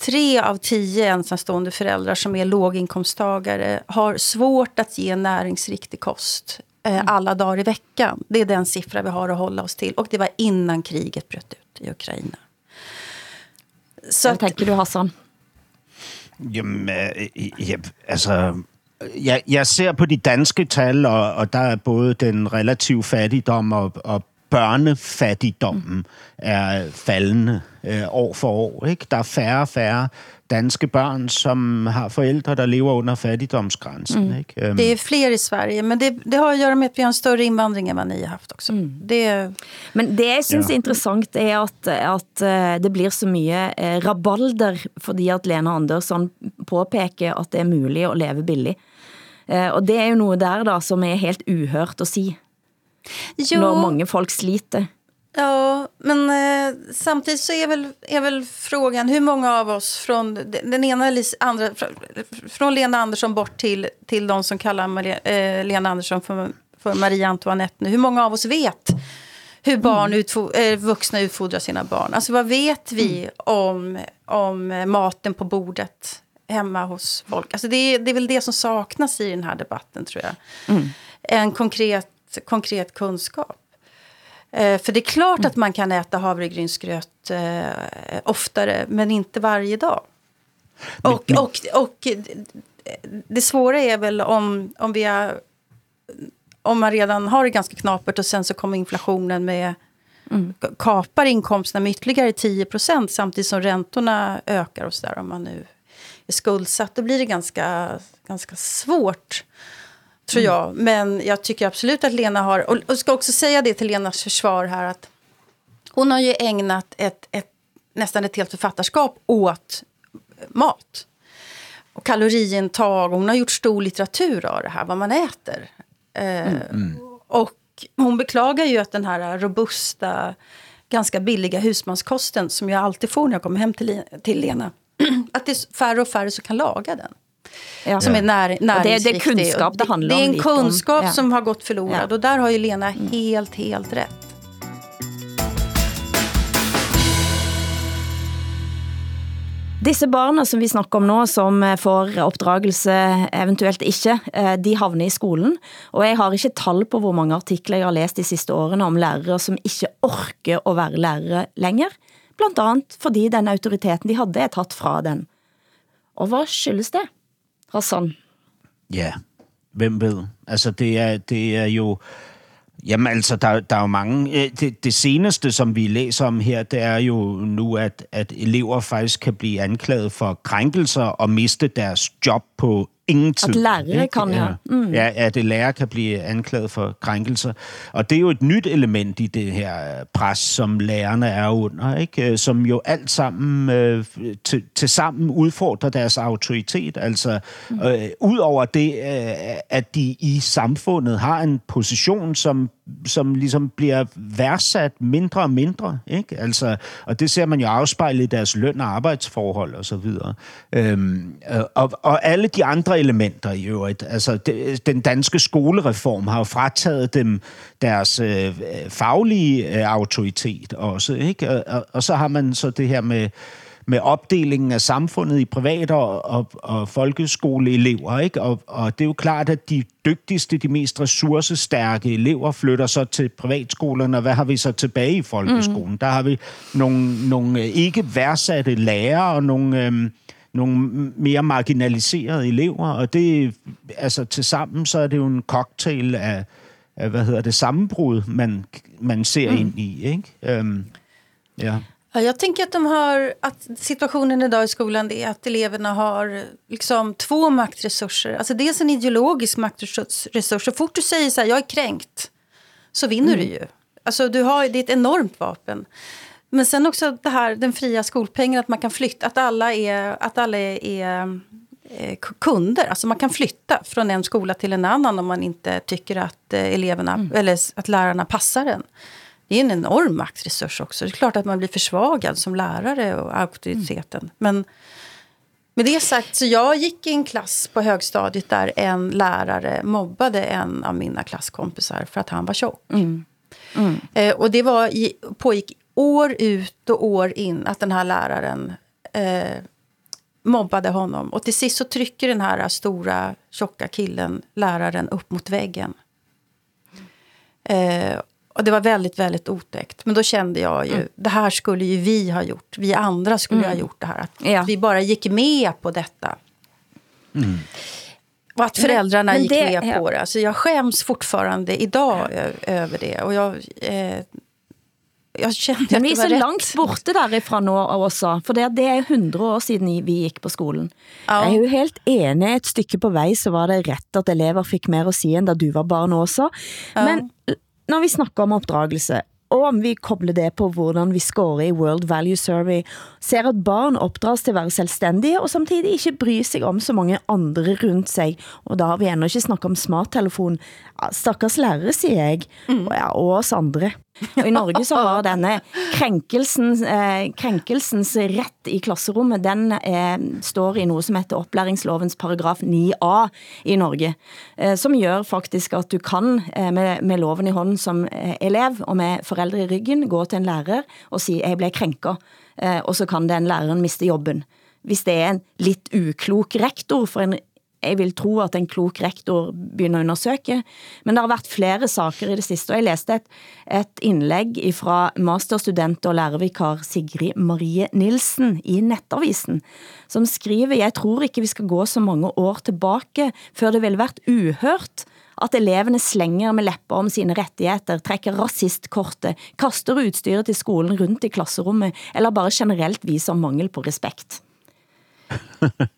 Tre av tio ensamstående föräldrar som är låginkomsttagare har svårt att ge näringsriktig kost eh, mm. alla dagar i veckan. Det är den siffra vi har att hålla oss till. Och det var innan kriget bröt ut i Ukraina. Så Hvad tänker du, Hassan? Jamen, øh, øh, ja, altså, øh, jeg, jeg ser på de danske tal, og, og der er både den relative fattigdom og, og børnefattigdommen er faldende øh, år for år. Ikke? Der er færre og færre danske børn, som har forældre, der lever under fattigdomsgränsen. Mm. Ikke? Um. Det är fler i Sverige, men det, det har att göra med att vi har en större invandring än vad ni har haft också. Mm. Det... Men det jag syns ja. är intressant är att, att eh, det blir så mycket eh, rabalder fordi att Lena Andersson påpekar att det är möjligt att leva billigt. Eh, och det är ju något där då som är helt uhört att säga. Jo. När många folk sliter. Ja, men eh, samtidigt så är väl, är väl frågan hur många av oss från den ena andra, från Lena Andersson bort till, till de som kallar Maria, eh, Lena Andersson för, för Maria Antoinette nu. Hur många av oss vet hur barn mm. utfo, eh, vuxna utfodrar sina barn? Alltså vad vet vi mm. om, om maten på bordet hemma hos folk? Alltså det, är, det är väl det som saknas i den här debatten tror jag. Mm. En konkret konkret kunskap. Eh, för det är klart mm. att man kan äta havregrynsgröt eh, oftare, men inte varje dag. Och, och, och det svåra är väl om, om, vi har, om man redan har det ganska knapert och sen så kommer inflationen med mm. kapar inkomsterna med ytterligare 10 samtidigt som räntorna ökar och så där, om man nu är skuldsatt. Då blir det ganska, ganska svårt tror jag. Mm. Men jag tycker absolut att Lena har... Och, och ska också säga det till Lenas försvar här att hon har ju ägnat ett, ett, nästan ett helt författarskap åt mat. Och kaloriintag. Hon har gjort stor litteratur av det här, vad man äter. Eh, mm. Och hon beklagar ju att den här robusta, ganska billiga husmanskosten som jag alltid får när jag kommer hem till, till Lena, att det är färre och färre som kan laga den. Ja. Som är när. Det, det är kunskap det handlar om. Det är en kunskap om. som har gått förlorad. Och där har ju Lena mm. helt, helt rätt. Disse barna som vi snakker om nu, som får opdragelse, eventuelt ikke, eh, de havner i skolen. Og jeg har ikke tal på hvor mange artikler jeg har læst de sidste årene om lærere som ikke orker at være lærere længere. Blandt andet fordi den autoriteten de havde er taget fra den. Og hvad skyldes det? Og sådan. Ja, hvem ved? Altså, det er, det er jo... Jamen altså, der, der er jo mange... Øh, det, det seneste, som vi læser om her, det er jo nu, at, at elever faktisk kan blive anklaget for krænkelser og miste deres job på ingen tid. At lærere kan, ja. Mm. Ja, at det lærer kan blive anklaget for krænkelser. Og det er jo et nyt element i det her pres, som lærerne er under, ikke? som jo alt sammen øh, til, til sammen udfordrer deres autoritet. Altså, mm. øh, det, øh, at de i samfundet har en position, som som ligesom bliver værdsat mindre og mindre. Ikke? Altså, og det ser man jo afspejlet i deres løn- og arbejdsforhold osv. og så. Øhm, og, og alle de andre elementer i øvrigt. Altså, det, den danske skolereform har jo frataget dem deres øh, faglige øh, autoritet også. Ikke? Og, og, og så har man så det her med med opdelingen af samfundet i privat- og, og, og folkeskoleelever. Ikke? Og, og det er jo klart, at de dygtigste, de mest ressourcestærke elever flytter så til privatskolerne, og hvad har vi så tilbage i folkeskolen? Mm. Der har vi nogle, nogle øh, ikke værdsatte lærere og nogle... Øhm, nogle mere marginaliserede elever, og det, altså til sammen, så er det jo en cocktail af, af hvad hedder det, sammenbrud, man, man ser mm. ind i, ikke? Um, ja. Ja, jag tänker att, de har, att situationen idag i skolan är att eleverna har liksom två maktresurser. Alltså dels en ideologisk maktresurs. Så fort du säger så här, jag är kränkt, så vinner mm. du ju. Alltså, du har, det är ett enormt vapen. Men sen också det här, den fria skolpengen, att man kan flytta, att alla är, att alla är, är eh, kunder. Alltså man kan flytta från en skola till en annan om man inte tycker att eh, eleverna mm. eller att lärarna passar en. Det är en enorm maktresurs också. Det är klart att man blir försvagad som lärare och auktoriteten. Mm. Men med det sagt, så jag gick i en klass på högstadiet där en lärare mobbade en av mina klasskompisar för att han var tjock. Mm. Mm. Eh, och det var, pågick år ut och år in att den här läraren eh, mobbade honom. Och till sist så trycker den här stora tjocka killen läraren upp mot väggen. Eh, och det var väldigt, väldigt otäckt. Men då kände jag ju, mm. det här skulle ju vi ha gjort. Vi andra skulle mm. ha gjort det här. Att ja. vi bara gick med på detta. Mm. Och att föräldrarna men, men gick det, med på det. Alltså jag skäms fortfarande idag över det. Och jag, eh, jag kände Men vi är så rätt. långt borta därifrån nu också, för det, det är hundra år sedan vi gick på skolan. Ja. Jag är ju helt enig, ett stycke på väg så var det rätt att elever fick mer att säga än då du var barn också. Ja. Men när vi snakker om oppdragelse, og om vi kobler det på hvordan vi scorer i World Value Survey, ser at barn oppdras til at være selvstændige, og samtidig ikke bryr sig om så mange andre rundt sig. Og da har vi endnu ikke snakket om smarttelefon. Stakkars lærere, siger jeg, mm. og, ja, og oss andre. Og I Norge så har denne eh, krenkelsens, eh, krænkelsens i klasserummet, den eh, står i noe som heter opplæringslovens paragraf 9a i Norge, eh, som gjør faktisk at du kan eh, med, med loven i hånden som eh, elev og med foreldre i ryggen gå til en lærer og si jeg blev krenka', eh, og så kan den læreren miste jobben. Hvis det er en litt uklok rektor for en jeg vil tro at en klok rektor begynner å undersøke. Men det har vært flere saker i det siste, og jeg leste et, et innlegg fra masterstudent og lærervikar Sigrid Marie Nielsen i Nettavisen, som skriver, jeg tror ikke vi skal gå så mange år tilbake før det ville vært uhørt at elevene slenger med lepper om sine rettigheter, trekker rasistkortet, kaster utstyret til skolen rundt i klasserommet, eller bare generelt viser mangel på respekt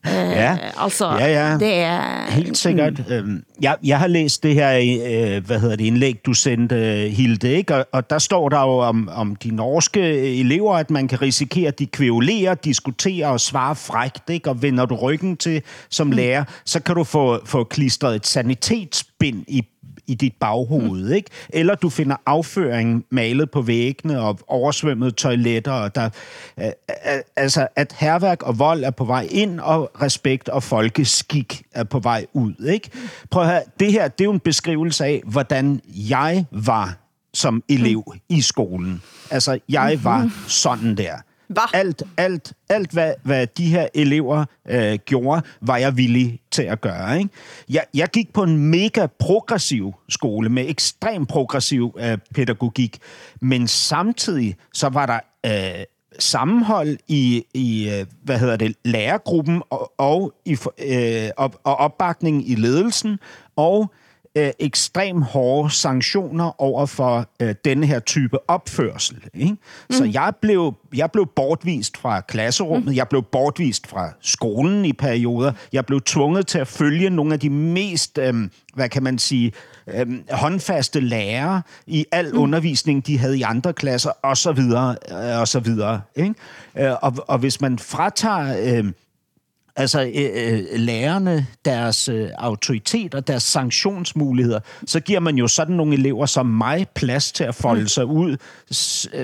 ja. Øh, altså, ja, ja. det er... Helt sikkert. Mm. Jeg, jeg har læst det her øh, hvad hedder det, indlæg, du sendte, Hilde, ikke? Og, og der står der jo om, om de norske elever, at man kan risikere, at de kvævlerer, diskuterer og svarer frækt, ikke? Og vender du ryggen til som mm. lærer, så kan du få, få klistret et sanitetsbind i i dit baghoved, mm. ikke? Eller du finder afføring malet på væggene og oversvømmede toiletter. Og der, øh, øh, altså, at herværk og vold er på vej ind, og respekt og folkeskik er på vej ud, ikke? Prøv at høre, det her, det er jo en beskrivelse af, hvordan jeg var som elev mm. i skolen. Altså, jeg var mm-hmm. sådan der. Hva? Alt, alt, alt hvad, hvad de her elever øh, gjorde, var jeg villig til at gøre. Ikke? Jeg, jeg gik på en mega progressiv skole med ekstrem progressiv øh, pædagogik, men samtidig så var der øh, sammenhold i, i øh, hvad hedder det, lærergruppen og, og, i, øh, op, og opbakning i ledelsen og øh, ekstrem hårde sanktioner over for øh, denne her type opførsel. Ikke? Mm. Så jeg blev, jeg blev bortvist fra klasserummet, mm. jeg blev bortvist fra skolen i perioder, jeg blev tvunget til at følge nogle af de mest, øh, hvad kan man sige, øh, håndfaste lærere i al mm. undervisning, de havde i andre klasser, og så videre, øh, og så videre. Ikke? Øh, og, og hvis man fratager... Øh, altså øh, øh, lærerne, deres øh, autoritet og deres sanktionsmuligheder, så giver man jo sådan nogle elever som mig plads til at folde mm. sig ud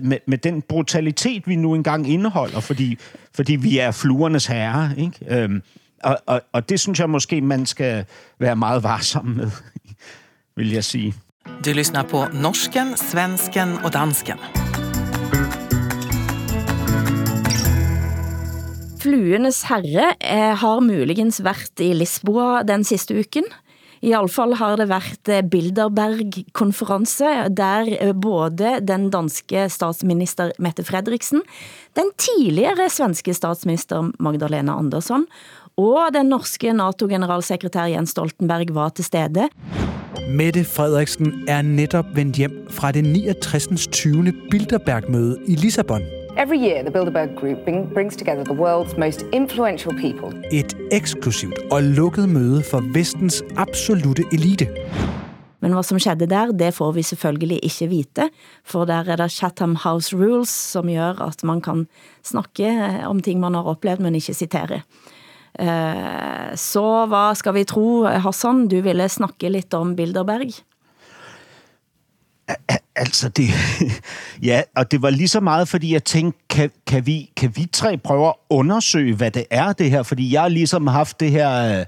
med, med den brutalitet, vi nu engang indeholder, fordi, fordi vi er fluernes herre. Ikke? Øhm, og, og, og det synes jeg måske, man skal være meget varsom med, vil jeg sige. Du lyssnar på norsken, svensken och dansken. Fluenes herre eh, har muligens været i Lisboa den siste uken. I alle fall har det været eh, Bilderberg-konference, der eh, både den danske statsminister Mette Frederiksen, den tidligere svenske statsminister Magdalena Andersson og den norske NATO-generalsekretær Jens Stoltenberg var til stede. Mette Frederiksen er netop vendt hjem fra det 69. 20. Bilderberg-møde i Lissabon. Every year, the Bilderberg Group bring, brings together the world's most influential people. Et eksklusivt og lukket møde for vestens absolute elite. Men hvad som skedde der, det får vi selvfølgelig ikke vite, for der er der Chatham House Rules, som gør at man kan snakke eh, om ting man har oplevet, men ikke citere. Eh, Så hvad skal vi tro, Hassan? Du ville snakke lidt om Bilderberg. Altså det, ja, og det var lige så meget, fordi jeg tænkte, kan, kan, vi, kan vi tre prøve at undersøge, hvad det er det her? Fordi jeg har ligesom haft det her øh,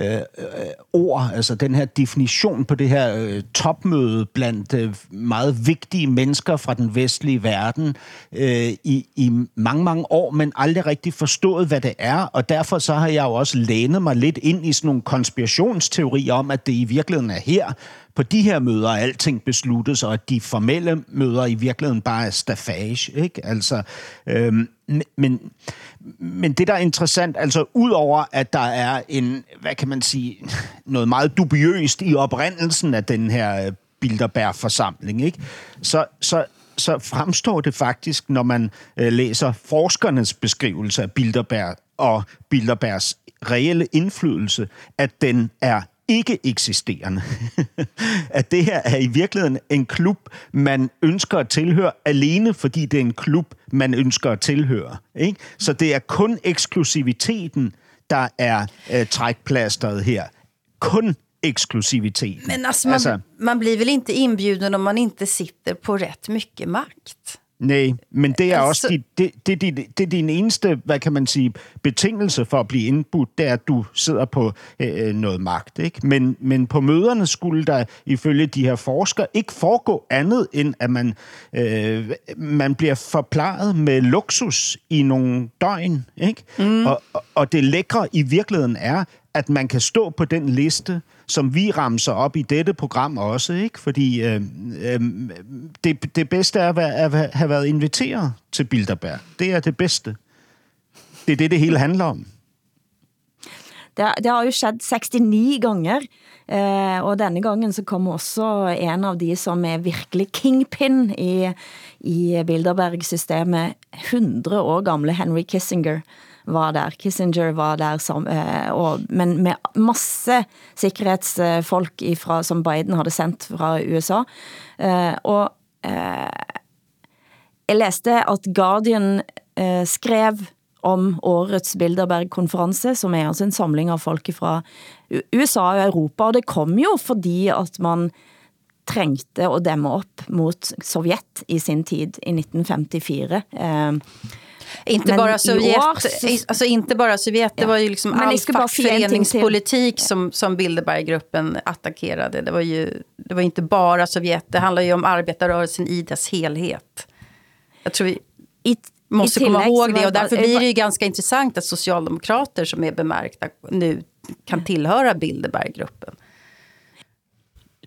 Øh, øh, ord, altså den her definition på det her øh, topmøde blandt øh, meget vigtige mennesker fra den vestlige verden øh, i, i mange, mange år, men aldrig rigtig forstået, hvad det er, og derfor så har jeg jo også lænet mig lidt ind i sådan nogle konspirationsteorier om, at det i virkeligheden er her, på de her møder at alting besluttes, og at de formelle møder i virkeligheden bare er staffage, ikke? Altså, øhm, men, men det, der er interessant, altså udover at der er en, hvad kan man sige, noget meget dubiøst i oprindelsen af den her øh, Bilderberg-forsamling, ikke? Så, så, så fremstår det faktisk, når man øh, læser forskernes beskrivelse af Bilderberg og Bilderbergs reelle indflydelse, at den er ikke eksisterende. at det her er i virkeligheden en klub, man ønsker at tilhøre alene, fordi det er en klub, man ønsker at tilhøre. Ikke? Så det er kun eksklusiviteten, der er øh, trækplasteret her. Kun eksklusivitet. Men alltså man, alltså, man blir väl inte inbjuden om man inte sitter på rätt mycket makt? Nej, men det er Altså- også dit, det, det, det, det er din eneste, hvad kan man sige, betingelse for at blive indbudt, det er, at du sidder på øh, noget magt. Ikke? Men, men på møderne skulle der ifølge de her forskere ikke foregå andet, end at man, øh, man bliver forplejet med luksus i nogle døgn. Ikke? Mm. Og, og- og det lækre i virkeligheden er, at man kan stå på den liste, som vi ramser op i dette program også, ikke? Fordi øh, øh, det, det bedste er at, være, at have været inviteret til Bilderberg. Det er det bedste. Det er det, det hele handler om. Det, det har jo skjedd 69 ganger, eh, og denne gangen så kom også en av de som er virkelig kingpin i, i Bilderberg-systemet, 100 år gamle Henry Kissinger var där, Kissinger var där, som, eh, men med masse säkerhetsfolk ifra, som Biden hade sänt från USA. Eh, og eh, jeg Guardian eh, skrev om årets Bilderbergkonferens som är alltså en samling av folk från USA och Europa, Och det kom ju för att man trængte at dæmme op mot Sovjet i sin tid i 1954. Eh, inte Men bara Sovjet, år så- alltså inte bara Sovjet, det Ja. var ju liksom Men all fackföreningspolitik som, som Bilderberggruppen attackerade. Det var ju det var inte bara Sovjet, det handlar ju om arbetarrörelsen i dess helhet. Jag tror vi i, måste i komma ihåg det och därför blir det ju ganska intressant att socialdemokrater som är bemärkta nu kan tillhöra Bilderberggruppen.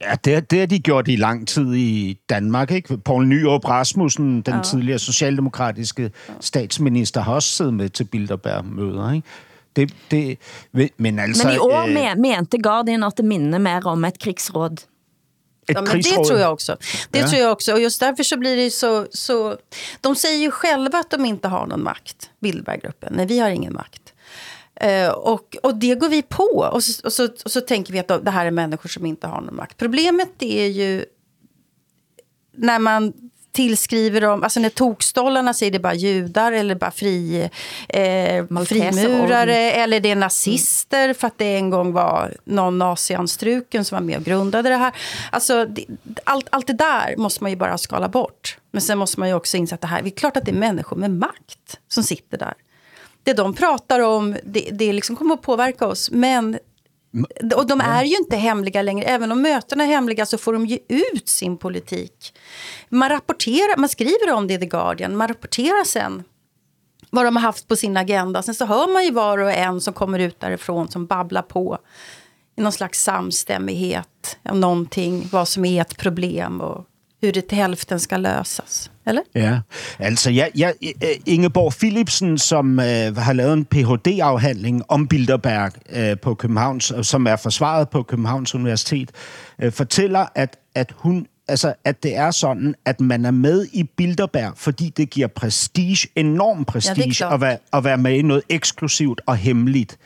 Ja, det, har- det har de gjort i lang tid i Danmark. Ikke? Poul Nyrup Rasmussen, den ja. tidligere socialdemokratiske statsminister, har også siddet med til Bilderberg-møder. Ikke? Det, det, men altså... Men i år øh, me- mente Guardian at det minder mer om et krigsråd. Ja, men det tror jag också. Det Ja. tror jag också. Och just därför så blir det så, så... De säger ju själva att de inte har någon makt, Bilderberggruppen. Nej, vi har ingen makt. Eh, och, och det går vi på. Och så, och, så, och så tänker vi att de- det här är människor som inte har någon makt. Problemet är ju när man tillskriver dem, alltså när tokstollarna säger det är bara judar eller bara fri, eh, frimurare eller det är nazister för att det en gång var någon nazianstruken som var med och grundade det här. Alltså, det, allt, allt det där måste man ju bara skala bort. Men sen måste man ju också inse att det här, det är klart att det är människor med makt som sitter där. Det de pratar om, det, det liksom kommer att påverka oss, men och de är ju inte hemliga längre. Även om mötena är hemliga så får de ju ut sin politik. Man rapporterar, man skriver om det i The Guardian, man rapporterar sen vad de har haft på sin agenda. Sen så hör man ju var och en som kommer ut därifrån som babblar på i någon slags samstämmighet om någonting, vad som är ett problem och hur det till hälften ska lösas. Eller? Ja, altså jeg, jeg, Ingeborg Philipsen, som øh, har lavet en Ph.D.-afhandling om Bilderberg øh, på Københavns, som er forsvaret på Københavns Universitet, øh, fortæller, at, at hun altså, at det er sådan, at man er med i Bilderberg, fordi det giver prestige, enorm prestige, ja, at, være, at være med i noget eksklusivt og hemmeligt.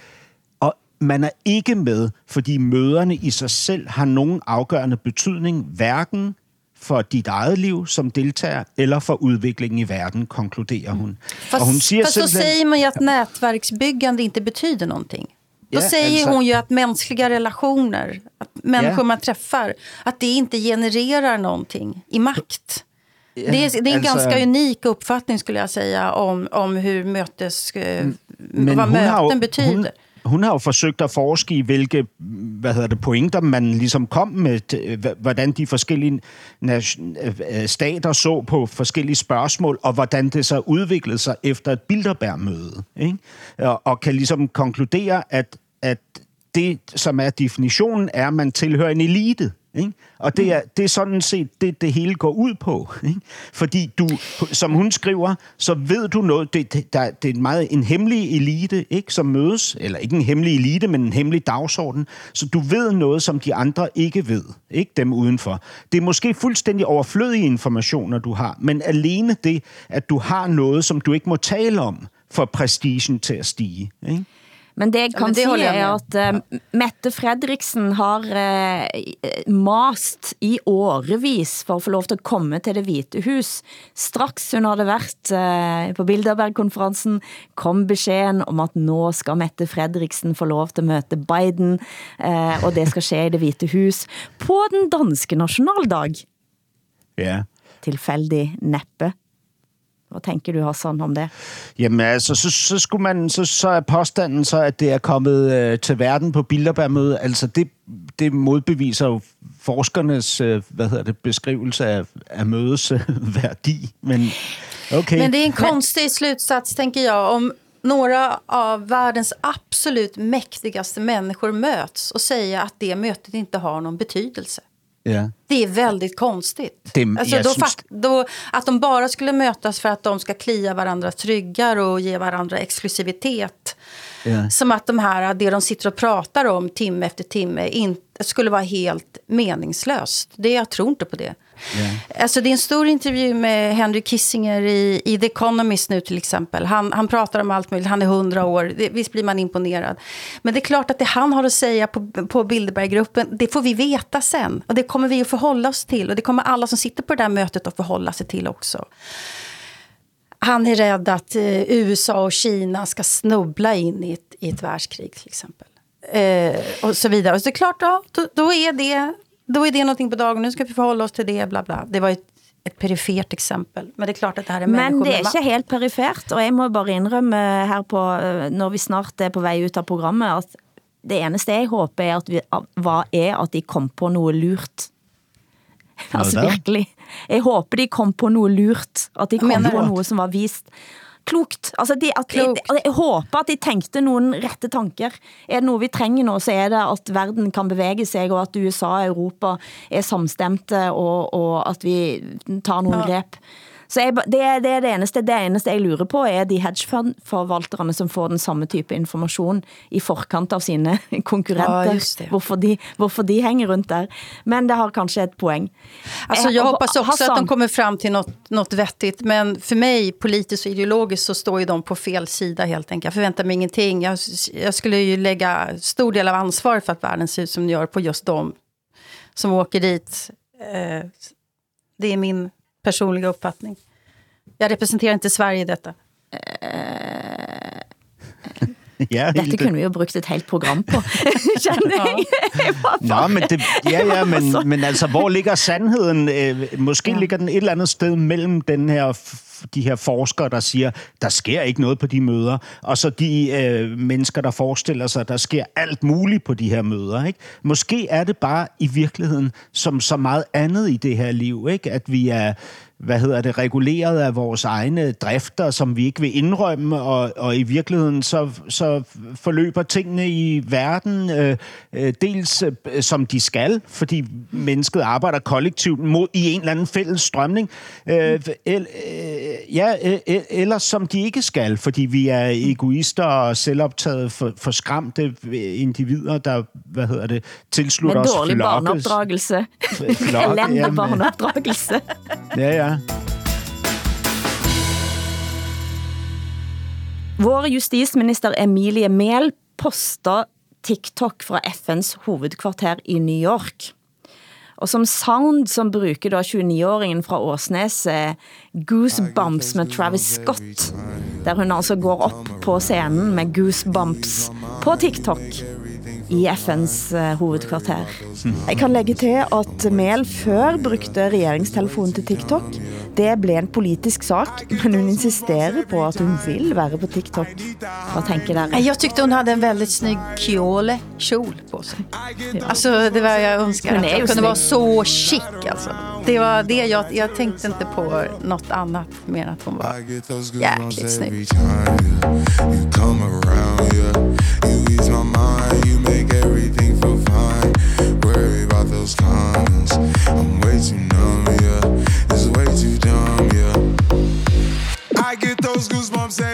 Og man er ikke med, fordi møderne i sig selv har nogen afgørende betydning, hverken for dit eget liv som deltager, eller for udviklingen i verden, konkluderer hun. Fast, og hun siger fast simpelthen, så säger man ju att nätverksbyggande inte betyder någonting. Då ja, säger alltså, hon ju att mänskliga relationer, att människor ja. man träffar, att det inte genererar någonting i makt. Ja, det är, det är en alltså, ganska unik uppfattning skulle jag säga om, om hur mötes, vad möten har, betyder. Hon, hun har jo forsøgt at forske i, hvilke hvad hedder det, pointer man ligesom kom med, øh, hvordan de forskellige øh, øh, stater så på forskellige spørgsmål, og hvordan det så udviklede sig efter et Bilderberg-møde. Ikke? Og, og kan ligesom konkludere, at, at det, som er definitionen, er, at man tilhører en elite. Ikke? Og det er, det er sådan set det, det hele går ud på. Ikke? Fordi du, som hun skriver, så ved du noget. Det, det, der, det er en meget en hemmelig elite, ikke, som mødes. Eller ikke en hemmelig elite, men en hemmelig dagsorden. Så du ved noget, som de andre ikke ved. Ikke dem udenfor. Det er måske fuldstændig overflødige informationer, du har. Men alene det, at du har noget, som du ikke må tale om, for prestigen til at stige. Ikke? Men det jeg kan ja, det si er at uh, Mette Fredriksen har uh, mast i årevis for at få lov til at komme til det hvite hus. Straks hun havde været uh, på Bilderberg-konferensen, kom beskeden om at nå skal Mette Fredriksen få lov til at møte Biden, uh, og det skal ske i det hvite hus på den danske nationaldag. Ja. Tilfældig neppe. Hvad tænker du, Hassan, om det? Jamen altså, så, så, skulle man, så, så er påstanden så, at det er kommet øh, til verden på Bilderbergmødet. Altså, det, det modbeviser jo forskernes øh, hvad hedder det, beskrivelse af, af mødets øh, værdi. Men, okay. Men det är en konstig slutsats, tänker jag, om några av världens absolut mäktigaste människor möts och säger att det mötet inte har någon betydelse. Ja. Det är väldigt konstigt. Det, alltså, då, då, att de bara skulle mötas för att de ska klia varandras tryggar och ge varandra exklusivitet. Ja. Som att de här, det de sitter och pratar om timme efter timme inte, skulle vara helt meningslöst. Det, jag tror inte på det. Yeah. Alltså det är en stor intervju med Henry Kissinger i, i The Economist nu till exempel. Han, han pratar om allt möjligt, han är hundra år, det, visst blir man imponerad. Men det är klart att det han har att säga på, på Bilderberggruppen, det får vi veta sen. Och det kommer vi att förhålla oss till. Och det kommer alla som sitter på det där mötet att förhålla sig till också. Han är rädd att eh, USA och Kina ska snubbla in i ett, i ett världskrig till exempel. Eh, och så vidare. Och så det är klart, ja, då, då är det då är det någonting på dagen, nu ska vi förhålla oss till det, bla bla. Det var ett, ett perifert exempel, men det är klart att det här är Men det är inte helt perifert, och jag må bara inrømme här på, eh, när vi snart är på väg ut av programmet, att det eneste jeg håper er at, vi, var, er at de kom på noget lurt. Altså virkelig. Jeg håper de kom på noget lurt. At de kom på noget som var vist klokt. Altså de, at klokt. De, jeg håber at de tænkte nogle rette tanker. Er det noget vi trænger nu, så er det at verden kan bevæge sig, og at USA og Europa er samstemte, og, og at vi tar nogle ja. grep. Så jeg, det, det er det eneste, det eneste jeg lurer på, er de hedgefondforvalterne, som får den samme type information i forkant av sine konkurrenter. Ja, hvorfor, de, hvorfor de hänger runt där. Men det har kanske ett poäng. Alltså jag hoppas också Hassan, att de kommer fram till något, något vettigt. Men för mig, politiskt och ideologiskt, så står ju de på fel sida helt enkelt. Jag förväntar mig ingenting. Jag, jag skulle ju lägga stor del av ansvar för att världen ser ut som den gör på just dem som åker dit. Eh, det är min personliga uppfattning. Jag representerar inte Sverige i detta. Ja, Dette kunne vi jo brugt et helt program på, känner jag. Nå, men det, ja, ja, men, men altså, hvor ligger sandheden? Måske ja. ligger den et eller andet sted mellem den her de her forskere, der siger, der sker ikke noget på de møder, og så de øh, mennesker, der forestiller sig, der sker alt muligt på de her møder. Ikke? Måske er det bare i virkeligheden som så meget andet i det her liv, ikke? at vi er hvad hedder det, reguleret af vores egne drifter, som vi ikke vil indrømme, og, og i virkeligheden så, så forløber tingene i verden øh, øh, dels øh, som de skal, fordi mennesket arbejder kollektivt mod i en eller anden fælles strømning, øh, el, øh, ja, øh, eller som de ikke skal, fordi vi er egoister og selvoptaget for, for skræmte individer, der, hvad hedder det, tilslutter os dårlig flokkes- barneopdragelse. Flokke, Elendig barneopdragelse. Ja, ja. Vår justisminister Emilie Mehl postar TikTok från FN's huvudkvarter i New York. Och som sound som brukar 29-åringen från Åsnes eh, Goosebumps med Travis Scott, där hon alltså går upp på scenen med Goosebumps på TikTok i FN's eh, hovedkvarter. Jeg kan lægge til at Mel før brugte regeringstelefonen til TikTok. Det blev en politisk sak, men hun insisterer på at hun vill være på TikTok. Vad tänker dere? Jag tyckte hon hade en väldigt snygg kjole kjol på sig. Alltså det var jag önskar Hon att är ju jag kunde vara snygg. så chic alltså. Det var det jag, jag tänkte inte på något annat mer än att hon var jäkligt snygg. Ease my mind, you make everything feel fine. Worry about those cons. I'm way too numb,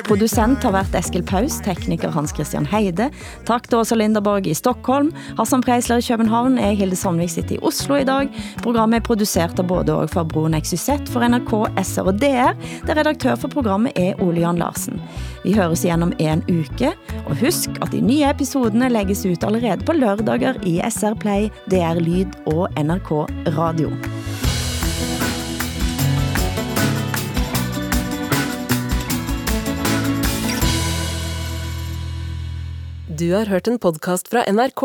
Produsent har vært Eskil Paus, tekniker Hans Christian Heide, takk til Åsa Linderborg i Stockholm, Hassan Preisler i København, jeg Hilde Sandvik sitter i Oslo i dag. Programmet er produsert av både og for Broen XYZ for NRK, SR og DR, der redaktør for programmet er Ole Jan Larsen. Vi høres igjen om en uke, og husk at de nye episodene legges ut allerede på lørdager i SR Play, DR Lyd og NRK Radio. Du har hørt en podcast fra NRK.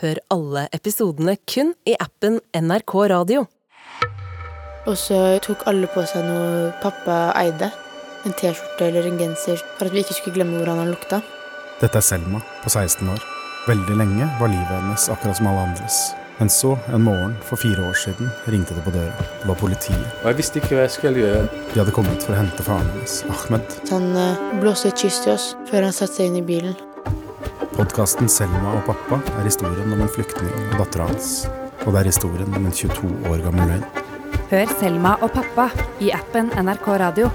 Hør alle episodene kun i appen NRK Radio. Og så tok alle på seg noe pappa eide. En T-skjorte eller en genser, for at vi ikke skulle glemme hvordan han lukta. Dette er Selma på 16 år. Veldig lenge var livet hennes akkurat som alle andres. Men så, en morgen for fire år siden, ringte det på døra. Det var politiet. Og jeg visste ikke hva jeg skulle gjøre. De hadde kommet for å hente faren hennes, Ahmed. Han eh, blåste et kyss til oss før han satte seg inn i bilen. Podkasten Selma og pappa er historien om en flyktning og dattera hans. Og det er historien om en 22 år gammel løgn. Hør Selma og pappa i appen NRK Radio.